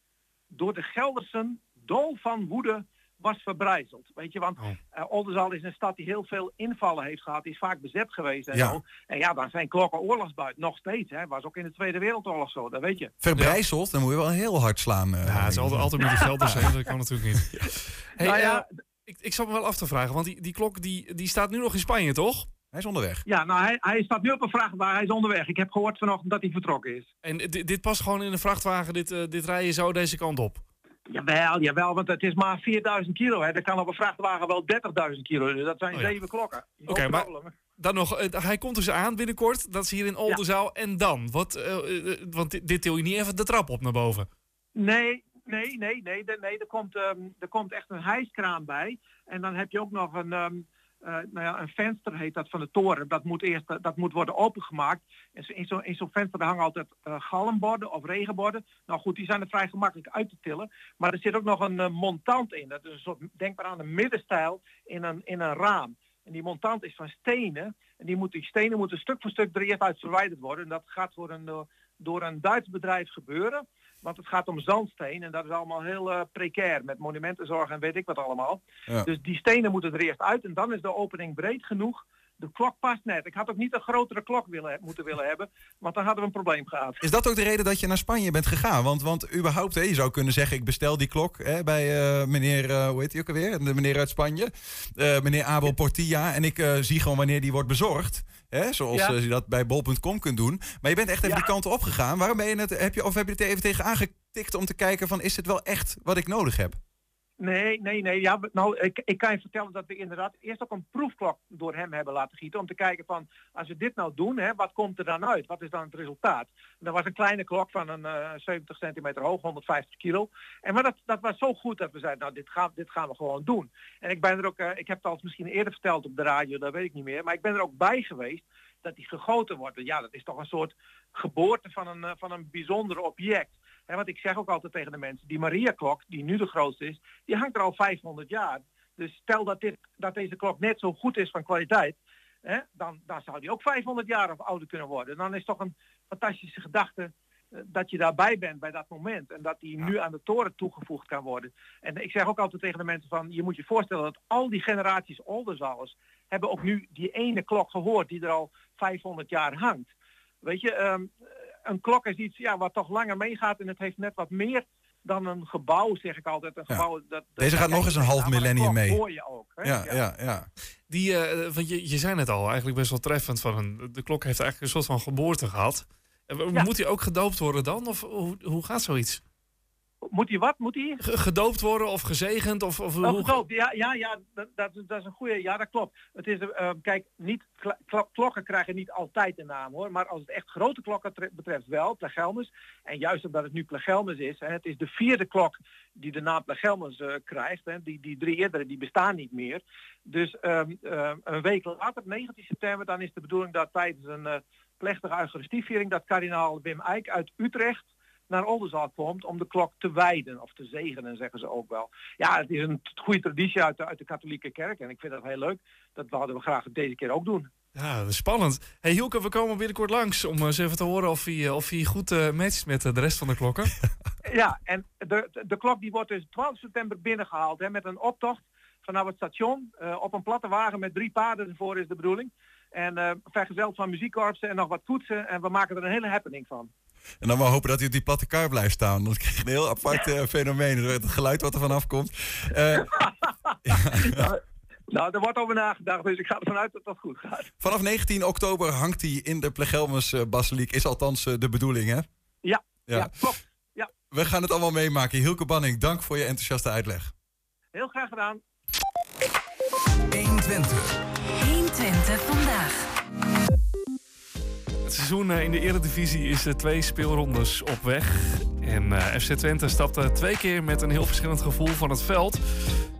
door de Geldersen dol van woede was verbrijzeld. Weet je, want eh, Oldenzaal is een stad die heel veel invallen heeft gehad, die is vaak bezet geweest en Ja. zo. En ja, dan zijn klokken oorlogsbuit, nog steeds. Hè. Was ook in de Tweede Wereldoorlog zo, dat weet je. Verbrijzeld, dan moet je wel heel hard slaan. eh, Ja, het is altijd, altijd met die Gelders, hè, dat kan natuurlijk niet. (laughs) Hey, Nou ja, eh, ik, ik zat me wel af te vragen, want die, die klok die, die staat nu nog in Spanje, toch? Hij is onderweg. Ja, nou hij, hij staat nu op een vrachtwagen, hij is onderweg. Ik heb gehoord vanochtend dat hij vertrokken is. En dit, dit past gewoon in een vrachtwagen, dit, eh, dit rij je zo deze kant op. Jawel, jawel, want het is maar 4000 kilo. Hè. Er kan op een vrachtwagen wel 30.000 kilo. Dus dat zijn Oh ja. zeven klokken. Oké, maar problem. dan nog, eh, hij komt dus aan binnenkort, dat is hier in Oldenzaal. En dan? Wat, eh, want dit, dit til je niet even de trap op naar boven. Nee, nee, nee, nee. er- nee er, komt, ehm, er komt echt een hijskraan bij. En dan heb je ook nog een, ehm, eh, nou ja, een venster heet dat van de toren. Dat moet eerst eh, dat moet worden opengemaakt. En in zo'n venster hangen altijd eh, galmborden of regenborden. Nou goed, die zijn er vrij gemakkelijk uit te tillen. Maar er zit ook nog een eh, montant in. Dat is een soort, denk maar aan een middenstijl in een, in een raam. En die montant is van stenen. En die, moet, die stenen moeten stuk voor stuk er eerst uit verwijderd worden. En dat gaat door een, eh, door een Duits bedrijf gebeuren. Want het gaat om zandsteen en dat is allemaal heel eh, precair met monumentenzorg en weet ik wat allemaal. Ja. Dus die stenen moeten er eerst uit en dan is de opening breed genoeg. De klok past net. Ik had ook niet een grotere klok willen, moeten willen hebben, want dan hadden we een probleem gehad. Is dat ook de reden dat je naar Spanje bent gegaan? Want, want überhaupt, hè, je zou kunnen zeggen, ik bestel die klok hè, bij eh, meneer, eh, hoe heet hij ook alweer? De meneer uit Spanje. Meneer Abel Portilla. En ik zie gewoon wanneer die wordt bezorgd. Hè, zoals Ja. eh, je dat bij bol.com kunt doen. Maar je bent echt even Ja. die kant opgegaan. Waarom ben je het, heb je, of heb je het even tegen aangetikt om te kijken van, is het wel echt wat ik nodig heb? Nee, nee, nee. Ja, nou, ik, ik kan je vertellen dat we inderdaad eerst ook een proefklok door hem hebben laten gieten. Om te kijken van, als we dit nou doen, hè, wat komt er dan uit? Wat is dan het resultaat? En dat was een kleine klok van een eh, 70 centimeter hoog, 150 kilo. En maar dat, dat was zo goed dat we zeiden, nou, dit gaan, dit gaan we gewoon doen. En ik ben er ook, eh, ik heb het al misschien eerder verteld op de radio, dat weet ik niet meer. Maar ik ben er ook bij geweest dat die gegoten wordt. Ja, dat is toch een soort geboorte van een, eh, van een bijzonder object. En wat ik zeg ook altijd tegen de mensen, die Maria-klok, die nu de grootste is, die hangt er al 500 jaar. Dus stel dat, dit, dat deze klok net zo goed is van kwaliteit, dan, dan zou die ook 500 jaar of ouder kunnen worden. Dan is toch een fantastische gedachte eh, dat je daarbij bent bij dat moment. En dat die nu aan de toren toegevoegd kan worden. En ik zeg ook altijd tegen de mensen van, je moet je voorstellen dat al die generaties Oldenzaals hebben ook nu die ene klok gehoord die er al 500 jaar hangt. Weet je, ehm, een klok is iets ja, wat toch langer meegaat en het heeft net wat meer dan een gebouw, zeg ik altijd. Een gebouw, dat, dat- Deze gaat nog eens een half millennium klok mee. hoor je ook. Hè? Ja, ja, ja. Die, eh, want je, je zei net al, eigenlijk best wel treffend van een, de klok heeft eigenlijk een soort van geboorte gehad. Eh, Moet hij ook gedoopt worden dan? Of hoe, hoe gaat zoiets? Moet hij wat? Moet hij? Ge- Gedoopt worden of gezegend? Of, of Oh, gedoopt. Ja, ja, ja dat, dat, dat is een goede. Ja, dat klopt. Het is, eh, kijk, niet, klokken krijgen niet altijd de naam hoor. Maar als het echt grote klokken tre- betreft wel, Plegelmus. En juist omdat het nu Plegelmus is, hè, het is de vierde klok die de naam Plegelmus eh, krijgt. Hè. Die, die drie eerdere die bestaan niet meer. Dus ehm, ehm, een week later, 19 september, dan is de bedoeling dat tijdens een eh, plechtige Eucharistieviering dat kardinaal Wim Eijk uit Utrecht naar Oldenzaal komt om de klok te wijden of te zegenen, zeggen ze ook wel. Ja, het is een goede traditie uit de, uit de katholieke kerk en ik vind dat heel leuk. Dat wouden we graag deze keer ook doen. Ja, dat is spannend. Hey Hielke, we komen binnenkort langs om eens even te horen of hij, eh, of hij goed eh, matcht met eh, de rest van de klokken. (laughs) Ja, en de, de, klok die wordt dus 12 september binnengehaald hè, met een optocht vanaf het station eh, op een platte wagen met drie paarden ervoor is de bedoeling. En eh vergezeld van muziekkorpsen en nog wat koetsen en we maken er een hele happening van. En dan wel hopen dat hij op die platte kar blijft staan. Dan krijg je een heel apart eh, fenomeen. Het geluid wat er vanaf komt. Eh, (laughs) Nou, er wordt over nagedacht, dus ik ga ervan uit dat dat goed gaat. vanaf 19 oktober hangt hij in de Plegelmus eh, Basiliek. Is althans de bedoeling, hè? Ja, Ja. ja. klopt. Ja, We gaan het allemaal meemaken. Hilke Banning, dank voor je enthousiaste uitleg. heel graag gedaan. 120. 120 vandaag. Seizoen eh, in de Eredivisie is eh, twee speelrondes op weg. En eh, FC Twente stapte twee keer met een heel verschillend gevoel van het veld.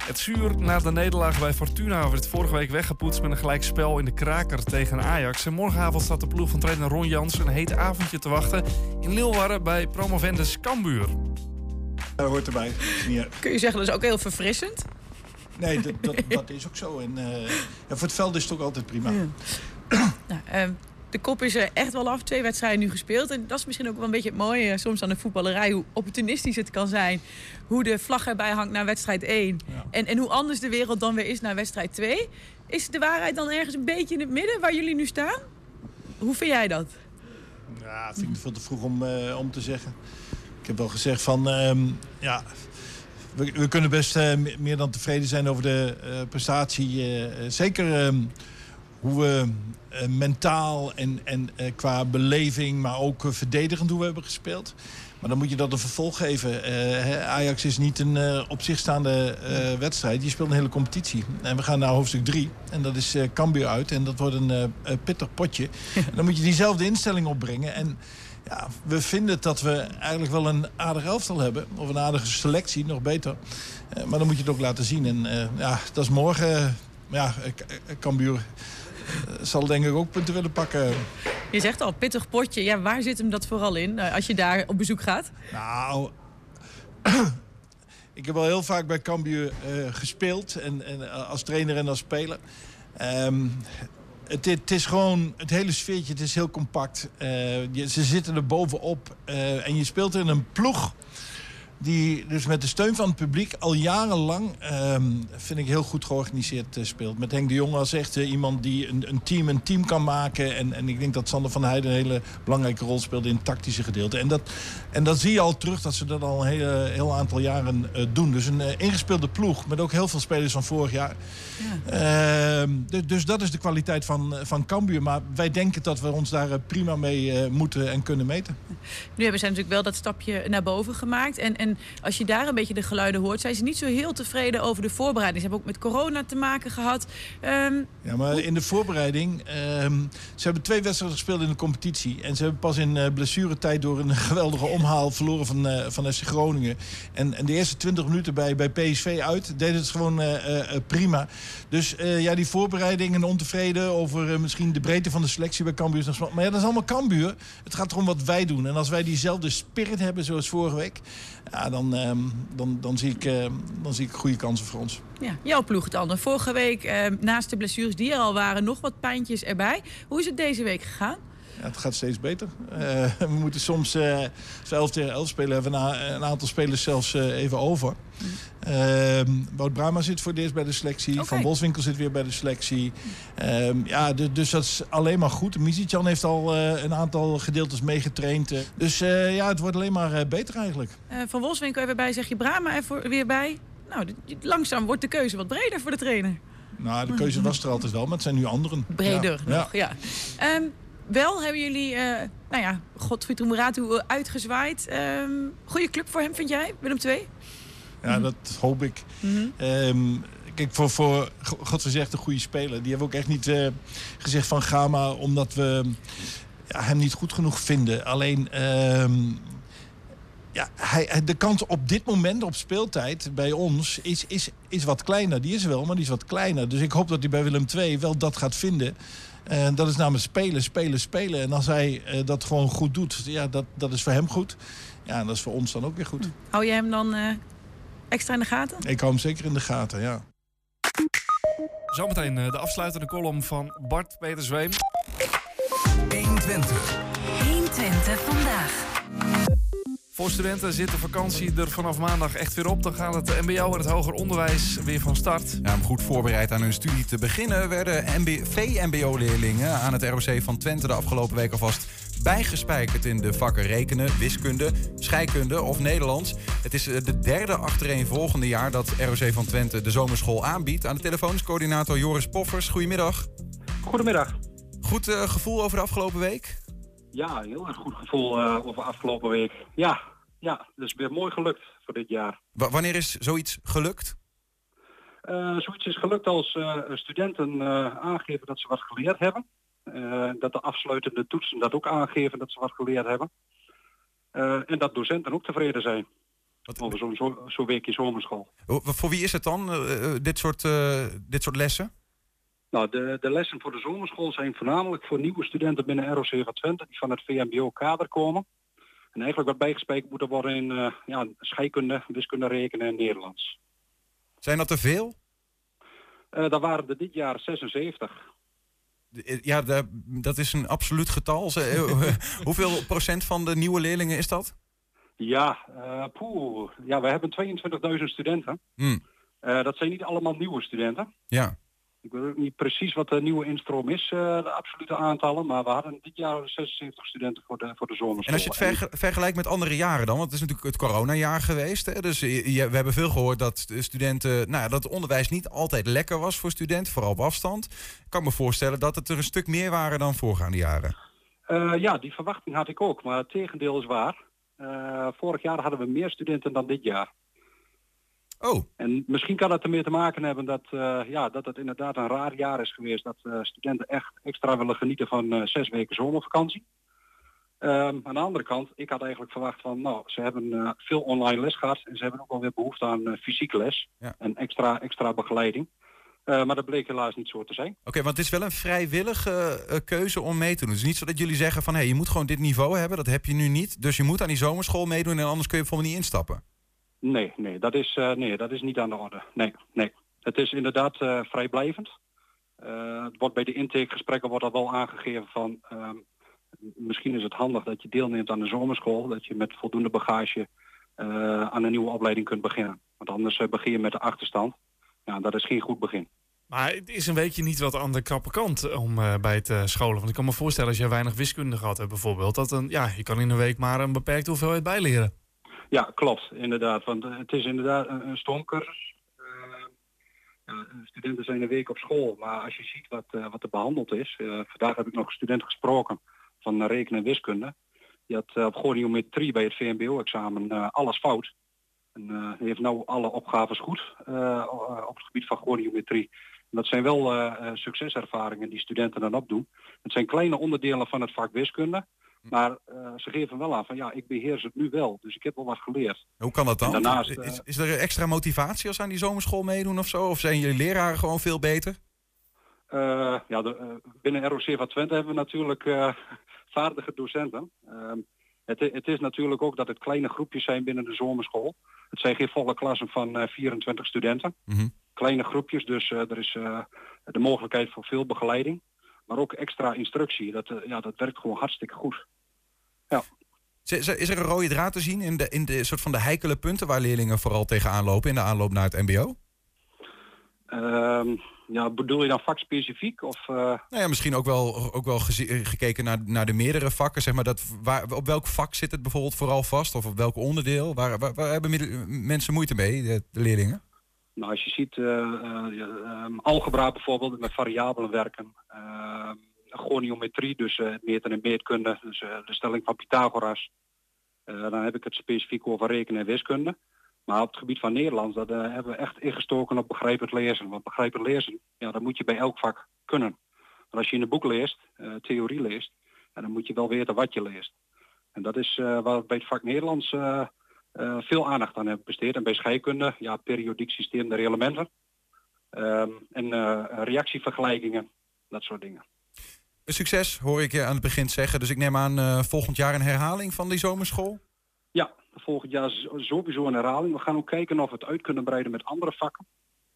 Het zuur na de nederlaag bij Fortuna werd vorige week weggepoetst met een gelijkspel in de kraker tegen Ajax. En morgenavond staat de ploeg van trainer Ron Jans een heet avondje te wachten in Leeuwarden bij promovendus Cambuur. Dat hoort erbij. Ja. Kun je zeggen, dat is ook heel verfrissend. Nee, dat, dat, dat is ook zo. En eh, ja, voor het veld is het ook altijd prima. Nou, ehm, de kop is er echt wel af. Twee wedstrijden nu gespeeld. En dat is misschien ook wel een beetje het mooie eh, soms aan de voetballerij. Hoe opportunistisch het kan zijn. Hoe de vlag erbij hangt naar wedstrijd 1. En, en hoe anders de wereld dan weer is naar wedstrijd 2. Is de waarheid dan ergens een beetje in het midden waar jullie nu staan? Hoe vind jij dat? Ja, vind ik het veel te vroeg om, eh, om te zeggen. Ik heb wel gezegd van, ehm, ja, we, we kunnen best eh, me- meer dan tevreden zijn over de eh, prestatie. zeker ehm, hoe we eh, mentaal en, en eh, qua beleving, maar ook eh, verdedigend hoe we hebben gespeeld. Maar dan moet je dat een vervolg geven. Ajax is niet een op zich staande wedstrijd. Die speelt een hele competitie. En we gaan naar hoofdstuk 3. En dat is Cambuur uit. En dat wordt een pittig potje. en (laughs) dan moet je diezelfde instelling opbrengen. En ja, we vinden dat we eigenlijk wel een aardig elftal hebben. Of een aardige selectie, nog beter. Maar dan moet je het ook laten zien. En ja, dat is morgen. ja, Cambuur zal denk ik ook punten willen pakken. Je zegt al, pittig potje. Ja, waar zit hem dat vooral in eh, als je daar op bezoek gaat? Nou, (clears throat) ik heb al heel vaak bij Cambuur eh, gespeeld. En, en, eh, als trainer en als speler. Ehm, het, het is gewoon, het hele sfeertje, het is heel compact. Eh, je- ze zitten er bovenop. eh, en je speelt in een ploeg die dus met de steun van het publiek al jarenlang, ehm, vind ik, heel goed georganiseerd eh, speelt. Met Henk de Jong als echt iemand die een, een team een team kan maken. En, en ik denk dat Sander van Heijden een hele belangrijke rol speelde in het tactische gedeelte. En dat, en dat zie je al terug, dat ze dat al een hele, heel aantal jaren eh, doen. Dus een eh, ingespeelde ploeg met ook heel veel spelers van vorig jaar. Ehm, dus, dat is de kwaliteit van, van Cambuur. Maar wij denken dat we ons daar prima mee moeten en kunnen meten. Nu hebben zij natuurlijk wel dat stapje naar boven gemaakt. En, en als je daar een beetje de geluiden hoort, zijn ze niet zo heel tevreden over de voorbereiding. Ze hebben ook met corona te maken gehad. Ehm, Ja, maar in de voorbereiding... ehm, ze hebben twee wedstrijden gespeeld in de competitie. En ze hebben pas in eh, blessuretijd door een (laughs) geweldige omhaal verloren van, eh, van FC Groningen. En, en de eerste 20 minuten bij, bij PSV uit deden het gewoon eh, prima. Dus ja, die voorbereiding en ontevreden over misschien de breedte van de selectie bij Cambuur. Maar ja, dat is allemaal Cambuur. Het gaat erom wat wij doen. En als wij diezelfde spirit hebben zoals vorige week... Ja, dan, ehm, dan, dan, zie ik, eh, dan zie ik goede kansen voor ons. ja, jouw ploeg ander. Vorige week, ehm, naast de blessures die er al waren, nog wat pijntjes erbij. Hoe is het deze week gegaan? Ja, het gaat steeds beter. Eh, (laughs) we moeten soms, eh als we 11 tegen 11 spelen, hebben we een, een aantal spelers zelfs eh, even over. Ehm Wout Brama zit voor het eerst bij de selectie. Van Boswinkel zit weer bij de selectie. Ehm, ja, du- dus dat is alleen maar goed. Mizicjan heeft al eh, een aantal gedeeltes meegetraind. eh. dus eh, ja, het wordt alleen maar eh, beter eigenlijk. Eh, van Wolfswinkel even bij, zeg je Brama er weer bij. Nou, langzaam wordt de keuze wat breder voor de trainer. Nou, de keuze was er altijd wel, maar het zijn nu anderen. Breder Ja, nog, ja. Ehm, wel hebben jullie, eh nou ja, Godfried Moeratu uitgezwaaid. Ehm goede club voor hem, vind jij, Willem II? Ja, dat hoop ik. Ehm, kijk, voor, voor God gezegd een goede speler. Die hebben ook echt niet eh, gezegd van ga maar omdat we ja, hem niet goed genoeg vinden. Alleen ehm, ja, hij, de kans op dit moment op speeltijd bij ons is, is, is wat kleiner. Die is er wel, maar die is wat kleiner. Dus ik hoop dat hij bij Willem II wel dat gaat vinden. En dat is namelijk spelen, spelen, spelen. En als hij eh, dat gewoon goed doet, ja, dat, dat is voor hem goed. Ja, en dat is voor ons dan ook weer goed. Hou je hem dan eh, extra in de gaten? Ik hou hem zeker in de gaten, ja. Zometeen eh, de afsluitende column van Bart Peter Zweem. 120. 120 vandaag. Voor studenten zit de vakantie er vanaf maandag echt weer op. Dan gaat het mbo en het hoger onderwijs weer van start. Ja, om goed voorbereid aan hun studie te beginnen... werden VMBO-leerlingen aan het ROC van Twente de afgelopen week alvast bijgespijkerd in de vakken rekenen, wiskunde, scheikunde of Nederlands. Het is eh, de derde achtereenvolgende jaar dat ROC van Twente de zomerschool aanbiedt. Aan de telefoon is coördinator Joris Poffers. Goedemiddag. Goedemiddag. Goed eh, gevoel over de afgelopen week? Ja, heel erg goed gevoel eh, over afgelopen week. Ja, ja, dus weer mooi gelukt voor dit jaar. Wa- wanneer is zoiets gelukt? Eh, zoiets is gelukt als eh, studenten aangeven dat ze wat geleerd hebben. Dat de afsluitende toetsen dat ook aangeven dat ze wat geleerd hebben. En dat docenten ook tevreden zijn. Over zo'n zo, zo'n weekje zomerschool. Ho- Voor wie is het dan, dit, soort, dit soort lessen? Nou, de, de lessen voor de zomerschool zijn voornamelijk voor nieuwe studenten binnen ROC Twente die van het VMBO-kader komen. En eigenlijk wat bijgespijkerd moet er worden in eh, ja, scheikunde, wiskunde, rekenen en Nederlands. Zijn dat te veel? Eh daar waren er dit jaar 76. Eh, Ja, da- dat is een absoluut getal. (laughs) Hoeveel procent van de nieuwe leerlingen is dat? Ja, eh poeh. ja, we hebben 22.000 studenten. Hmm, dat zijn niet allemaal nieuwe studenten. ja. Ik weet ook niet precies wat de nieuwe instroom is, eh, de absolute aantallen. Maar we hadden dit jaar 76 studenten voor de, voor de zomerschool. En als je het verge- vergelijkt met andere jaren dan, want het is natuurlijk het coronajaar geweest. Hè? Dus je- we hebben veel gehoord dat de studenten, nou, ja, dat het onderwijs niet altijd lekker was voor studenten, vooral op afstand. Ik kan me voorstellen dat het er een stuk meer waren dan voorgaande jaren. Eh, ja, die verwachting had ik ook, maar het tegendeel is waar. Eh, vorig jaar hadden we meer studenten dan dit jaar. Oh. En misschien kan het ermee te maken hebben dat, eh, ja, dat het inderdaad een raar jaar is geweest. Dat eh, studenten echt extra willen genieten van eh, zes weken zomervakantie. Ehm, aan de andere kant, ik had eigenlijk verwacht van, nou, ze hebben veel online les gehad en ze hebben ook wel weer behoefte aan fysieke les Ja. en extra, extra begeleiding. Maar dat bleek helaas niet zo te zijn. Oké, want het is wel een vrijwillige keuze om mee te doen. Het is niet zo dat jullie zeggen van, hé, je moet gewoon dit niveau hebben. Dat heb je nu niet. Dus je moet aan die zomerschool meedoen en anders kun je bijvoorbeeld niet instappen. Nee, nee, dat is, eh, nee, dat is niet aan de orde. Nee, nee. Het is inderdaad eh, vrijblijvend. Eh, het wordt bij de intakegesprekken wordt dat wel aangegeven van ehm, misschien is het handig dat je deelneemt aan de zomerschool, dat je met voldoende bagage aan een nieuwe opleiding kunt beginnen. Want anders begin je met de achterstand. Ja, dat is geen goed begin. Maar het is een weekje niet wat aan de krappe kant om bij het scholen. Want ik kan me voorstellen als je weinig wiskunde gehad hebt bijvoorbeeld. Dat een, ja, je kan in een week maar een beperkte hoeveelheid bijleren. Ja, klopt, inderdaad. Want eh, het is inderdaad een, stoomcursus. Eh, studenten zijn een week op school, maar als je ziet wat, eh, wat er behandeld is. vandaag heb ik nog een student gesproken van rekenen en wiskunde. Die had op goniometrie bij het VMBO-examen alles fout. En heeft nou alle opgaves goed op het gebied van goniometrie. Dat zijn wel succeservaringen die studenten dan opdoen. Het zijn kleine onderdelen van het vak wiskunde. Maar eh, ze geven wel aan van ja, ik beheers het nu wel. Dus ik heb wel wat geleerd. Hoe kan dat dan? Daarnaast, eh, is, is er extra motivatie als ze aan die zomerschool meedoen of zo? Of zijn jullie leraren gewoon veel beter? Eh, ja, de, binnen ROC van Twente hebben we natuurlijk (laughs) vaardige docenten. Ehm, het, het is natuurlijk ook dat het kleine groepjes zijn binnen de zomerschool. Het zijn geen volle klassen van eh, 24 studenten. Mhm. Kleine groepjes, dus er is de mogelijkheid voor veel begeleiding. Maar ook extra instructie. Dat, ja, dat werkt gewoon hartstikke goed. Is is er een rode draad te zien in de, in de soort van de heikele punten waar leerlingen vooral tegenaan lopen in de aanloop naar het mbo? Ehm, ja, bedoel je dan vakspecifiek? Of, eh, Nou ja, misschien ook wel, ook wel gekeken naar, naar de meerdere vakken. Zeg maar, dat, waar, op welk vak zit het bijvoorbeeld vooral vast? Of op welk onderdeel? Waar, waar, waar hebben mensen moeite mee, de, de leerlingen? Nou, als je ziet, eh, eh, ja, ehm, algebra bijvoorbeeld, met variabelen werken. Goniometrie, dus eh, meten en meetkunde, dus eh, de stelling van Pythagoras. Eh, dan heb ik het specifiek over rekenen en wiskunde. Maar op het gebied van Nederlands, dat hebben we echt ingestoken op begrijpend lezen. Want begrijpend lezen, ja, dat moet je bij elk vak kunnen. Maar als je in een boek leest, theorie leest, dan moet je wel weten wat je leest. En dat is waar we bij het vak Nederlands veel aandacht aan hebben besteed. En bij scheikunde, ja, periodiek systeem der elementen. Ehm, en reactievergelijkingen, dat soort dingen. Een succes, hoor ik je aan het begin zeggen. Dus ik neem aan eh, volgend jaar een herhaling van die zomerschool. Ja, volgend jaar is sowieso een herhaling. We gaan ook kijken of we het uit kunnen breiden met andere vakken.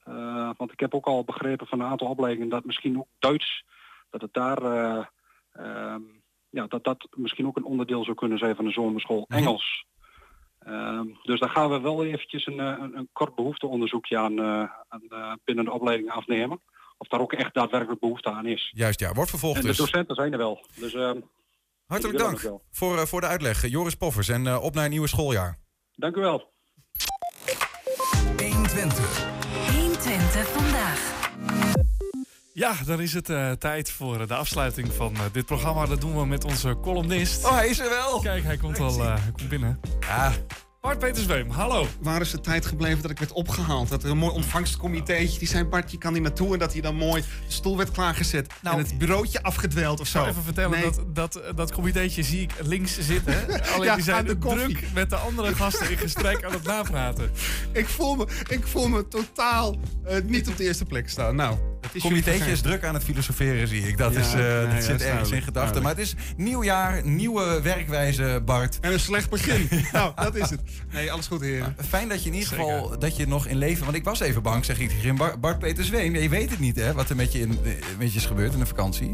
Eh, want ik heb ook al begrepen van een aantal opleidingen dat misschien ook Duits, dat het daar, eh, ehm, ja, dat dat misschien ook een onderdeel zou kunnen zijn van de zomerschool. Engels. Ehm, dus daar gaan we wel eventjes een, een, een kort behoefteonderzoekje aan, aan binnen de opleiding afnemen. Of daar ook echt daadwerkelijk behoefte aan is. Juist, ja. Wordt vervolgd En de dus. docenten zijn er wel. Dus, ehm, Hartelijk dank voor, eh, voor de uitleg. Joris Poffers en eh, op naar een nieuwe schooljaar. Dank u wel. 120. 120 vandaag. Ja, dan is het eh, tijd voor de afsluiting van eh, dit programma. Dat doen we met onze columnist. Oh, hij is er wel. Kijk, hij komt al eh, hij komt binnen. Ja. Bart Peter Zweem, hallo. Waar is de tijd gebleven dat ik werd opgehaald? Dat er een mooi ontvangstcomiteetje, die zei Bart, je kan niet naartoe. En dat hij dan mooi, de stoel werd klaargezet en het bureautje afgedweld of Ik zo. zou even vertellen Nee. dat, dat dat comiteetje zie ik links zitten. (laughs) Alleen Ja, die zijn de druk met de andere gasten in gesprek aan het napraten. (laughs) Ik voel me, ik voel me totaal eh, niet op de eerste plek staan. Nou, jullie Comiteetje is druk aan het filosoferen, zie ik. Dat, Ja, is, eh, nee, dat ja, zit ergens in gedachten. Maar het is nieuw jaar, nieuwe werkwijze, Bart. En een slecht begin. (laughs) nou, dat is het. Nee, alles goed, heren. Fijn dat je in ieder geval dat je nog in leven... Want ik was even bang, zeg ik tegen Bart, Bart Peter Zweem. Je weet het niet, hè, wat er met je, in, eh, met je is gebeurd in de vakantie.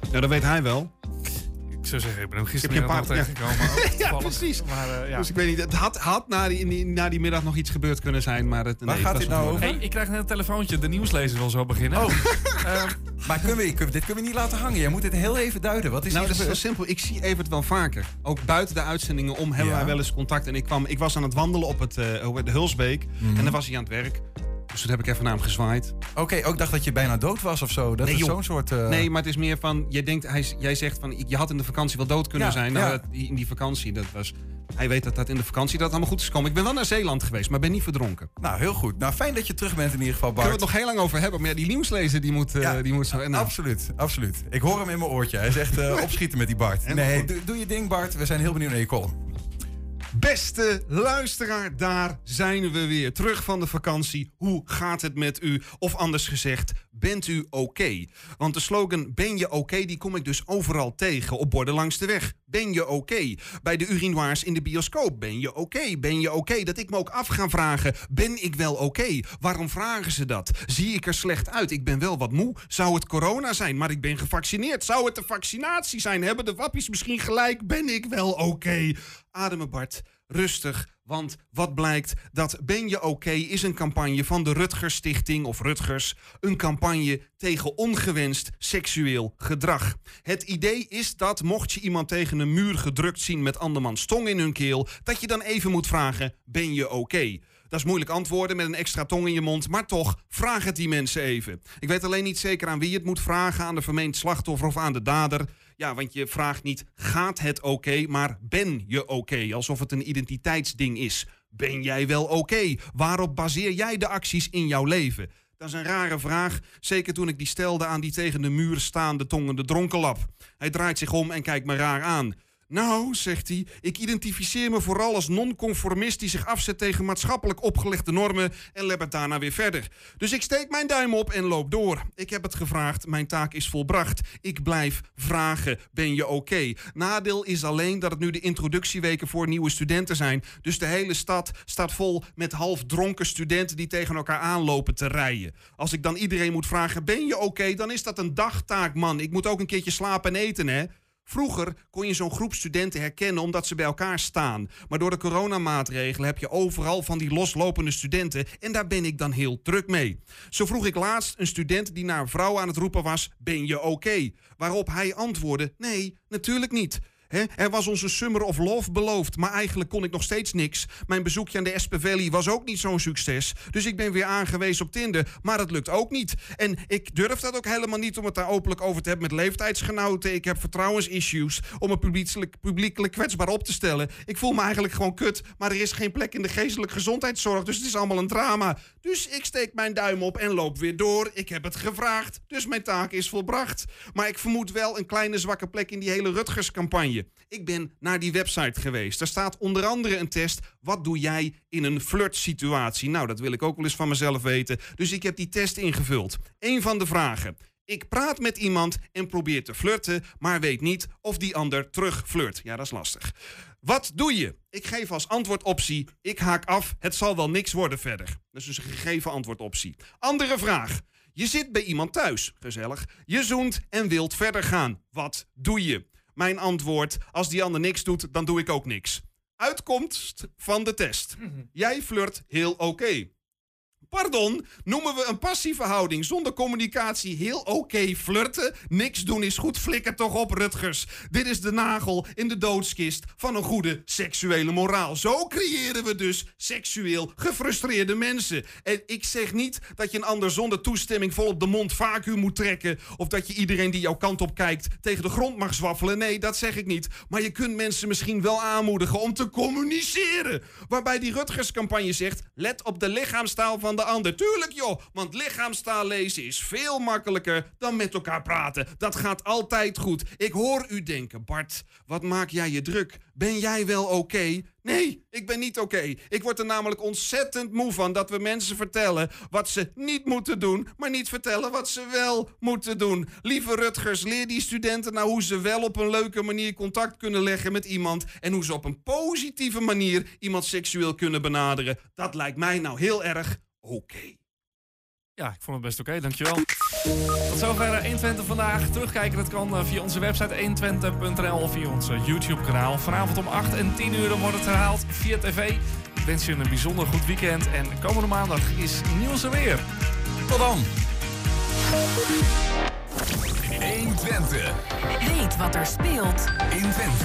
Nou, dat weet hij wel. Ik zou zeggen, ik ben hem gisteren heb je nog een paar- tegengekomen. ja, toevallig. (laughs) precies. Maar, eh, ja. Dus ik weet niet, het had, had na, die, na die middag nog iets gebeurd kunnen zijn, maar het, nee, Waar het gaat dit nog nou over? Hey, ik krijg net een telefoontje, de nieuwslezer wil zo beginnen. Oh. (laughs) (laughs) maar kunnen we, kunnen we- dit kunnen we niet laten hangen. Jij moet dit heel even duiden. Wat is nou, hier dat is heel simpel. Ik zie Evert wel vaker. Ook buiten de uitzendingen om hebben Ja. wij wel eens contact. En ik, kwam, ik was aan het wandelen op het, eh, op de Hulsbeek. Mhm. En dan was hij aan het werk. Dus toen heb ik even naar hem gezwaaid. Oké, ook dacht dat je bijna dood was of zo. Dat Nee, is zo'n soort... eh, Nee, maar het is meer van... Jij, denkt, hij, jij zegt van... Je had in de vakantie wel dood kunnen Ja, zijn. Nou, ja. dat- die- in die vakantie, dat was... Hij weet dat dat in de vakantie dat allemaal goed is gekomen. Ik ben wel naar Zeeland geweest, maar ben niet verdronken. Nou, heel goed. Nou, fijn dat je terug bent in ieder geval, Bart. Kunnen we het nog heel lang over hebben. Maar ja, die nieuwslezer die moet, eh, die moet zo... Nou, Absoluut, absoluut. Ik hoor hem in mijn oortje. Hij zegt eh, (laughs) opschieten met die Bart. Nee, doe je ding, Bart. We zijn heel benieuwd naar je column. Beste luisteraar, daar zijn we weer. Terug van de vakantie. Hoe gaat het met u? Of anders gezegd, bent u oké? Want de slogan ben je oké, die kom ik dus overal tegen. Op borden langs de weg, Ben je oké? Bij de urinoirs in de bioscoop. Ben je oké? Ben je oké? Dat ik me ook af ga vragen. Ben ik wel oké? Waarom vragen ze dat? Zie ik er slecht uit? Ik ben wel wat moe. Zou het corona zijn? Maar ik ben gevaccineerd. Zou het de vaccinatie zijn? Hebben de wappies misschien gelijk? Ben ik wel oké? Ademen Bart. Rustig, want wat blijkt? Dat Ben je oké is een campagne van de Rutgers Stichting of Rutgers. Een campagne tegen ongewenst seksueel gedrag. Het idee is dat mocht je iemand tegen een muur gedrukt zien met andermans tong in hun keel, dat je dan even moet vragen: ben je oké? Dat is moeilijk antwoorden met een extra tong in je mond, maar toch, vraag het die mensen even. Ik weet alleen niet zeker aan wie je het moet vragen, aan de vermeend slachtoffer of aan de dader. Ja, want je vraagt niet, gaat het oké, maar ben je oké? Alsof het een identiteitsding is. Ben jij wel oké? Waarop baseer jij de acties in jouw leven? Dat is een rare vraag, zeker toen ik die stelde aan die tegen de muur staande tongende dronkenlap. Hij draait zich om en kijkt me raar aan. Nou, zegt hij, ik identificeer me vooral als non-conformist die zich afzet tegen maatschappelijk opgelegde normen en lebbert daarna weer verder. Dus ik steek mijn duim op en loop door. Ik heb het gevraagd, mijn taak is volbracht. Ik blijf vragen, ben je oké? Nadeel is alleen dat het nu de introductieweken voor nieuwe studenten zijn. Dus de hele stad staat vol met half dronken studenten die tegen elkaar aanlopen te rijden. Als ik dan iedereen moet vragen, ben je oké? Dan is dat een dagtaak, man. Ik moet ook een keertje slapen en eten, hè? Vroeger kon je zo'n groep studenten herkennen omdat ze bij elkaar staan. Maar door de coronamaatregelen heb je overal van die loslopende studenten. En daar ben ik dan heel druk mee. Zo vroeg ik laatst een student die naar een vrouw aan het roepen was: Ben je oké? Waarop hij antwoordde: Nee, natuurlijk niet. Er was onze Summer of Love beloofd, maar eigenlijk kon ik nog steeds niks. Mijn bezoekje aan de Espevelli was ook niet zo'n succes. Dus ik ben weer aangewezen op Tinder, maar dat lukt ook niet. En ik durf dat ook helemaal niet om het daar openlijk over te hebben met leeftijdsgenoten. Ik heb vertrouwensissues om me publiekelijk, publiekelijk kwetsbaar op te stellen. Ik voel me eigenlijk gewoon kut, maar er is geen plek in de geestelijke gezondheidszorg, dus het is allemaal een drama. Dus ik steek mijn duim op en loop weer door. Ik heb het gevraagd, dus mijn taak is volbracht. Maar ik vermoed wel een kleine zwakke plek in die hele Rutgers-campagne. Ik ben naar die website geweest. Daar staat onder andere een test. Wat doe jij in een flirtsituatie? Nou, dat wil ik ook wel eens van mezelf weten. Dus ik heb die test ingevuld. Eén van de vragen. Ik praat met iemand en probeer te flirten, maar weet niet of die ander terug flirt. Ja, dat is lastig. Wat doe je? Ik geef als antwoordoptie: ik haak af, het zal wel niks worden verder. Dat is dus een gegeven antwoordoptie. Andere vraag. Je zit bij iemand thuis, gezellig. Je zoent en wilt verder gaan. Wat doe je? Mijn antwoord: als die ander niks doet, dan doe ik ook niks. Uitkomst van de test. Jij flirt heel oké. Pardon, noemen we een passieve houding zonder communicatie heel oké flirten? Niks doen is goed, flikker toch op, Rutgers. Dit is de nagel in de doodskist van een goede seksuele moraal. Zo creëren we dus seksueel gefrustreerde mensen. En ik zeg niet dat je een ander zonder toestemming vol op de mond vacuüm moet trekken. Of dat je iedereen die jouw kant op kijkt tegen de grond mag zwaffelen. Nee, dat zeg ik niet. Maar je kunt mensen misschien wel aanmoedigen om te communiceren. Waarbij die Rutgers-campagne zegt: let op de lichaamstaal van de Tuurlijk joh, want lichaamstaal lezen is veel makkelijker dan met elkaar praten. Dat gaat altijd goed. Ik hoor u denken, Bart, wat maak jij je druk? Ben jij wel oké? Nee, ik ben niet oké. Ik word er namelijk ontzettend moe van dat we mensen vertellen wat ze niet moeten doen, maar niet vertellen wat ze wel moeten doen. Lieve Rutgers, leer die studenten nou hoe ze wel op een leuke manier contact kunnen leggen met iemand en hoe ze op een positieve manier iemand seksueel kunnen benaderen. Dat lijkt mij nou heel erg oké. Ja, ik vond het best oké, dankjewel. Tot zover eh, 120 vandaag. Terugkijken, dat kan eh, via onze website 120.nl of via ons eh, YouTube-kanaal. Vanavond om 8 en 10 uur wordt het herhaald via tv. Ik wens je een bijzonder goed weekend. En komende maandag is nieuws er weer. Tot dan. 120. Weet wat er speelt In Twente.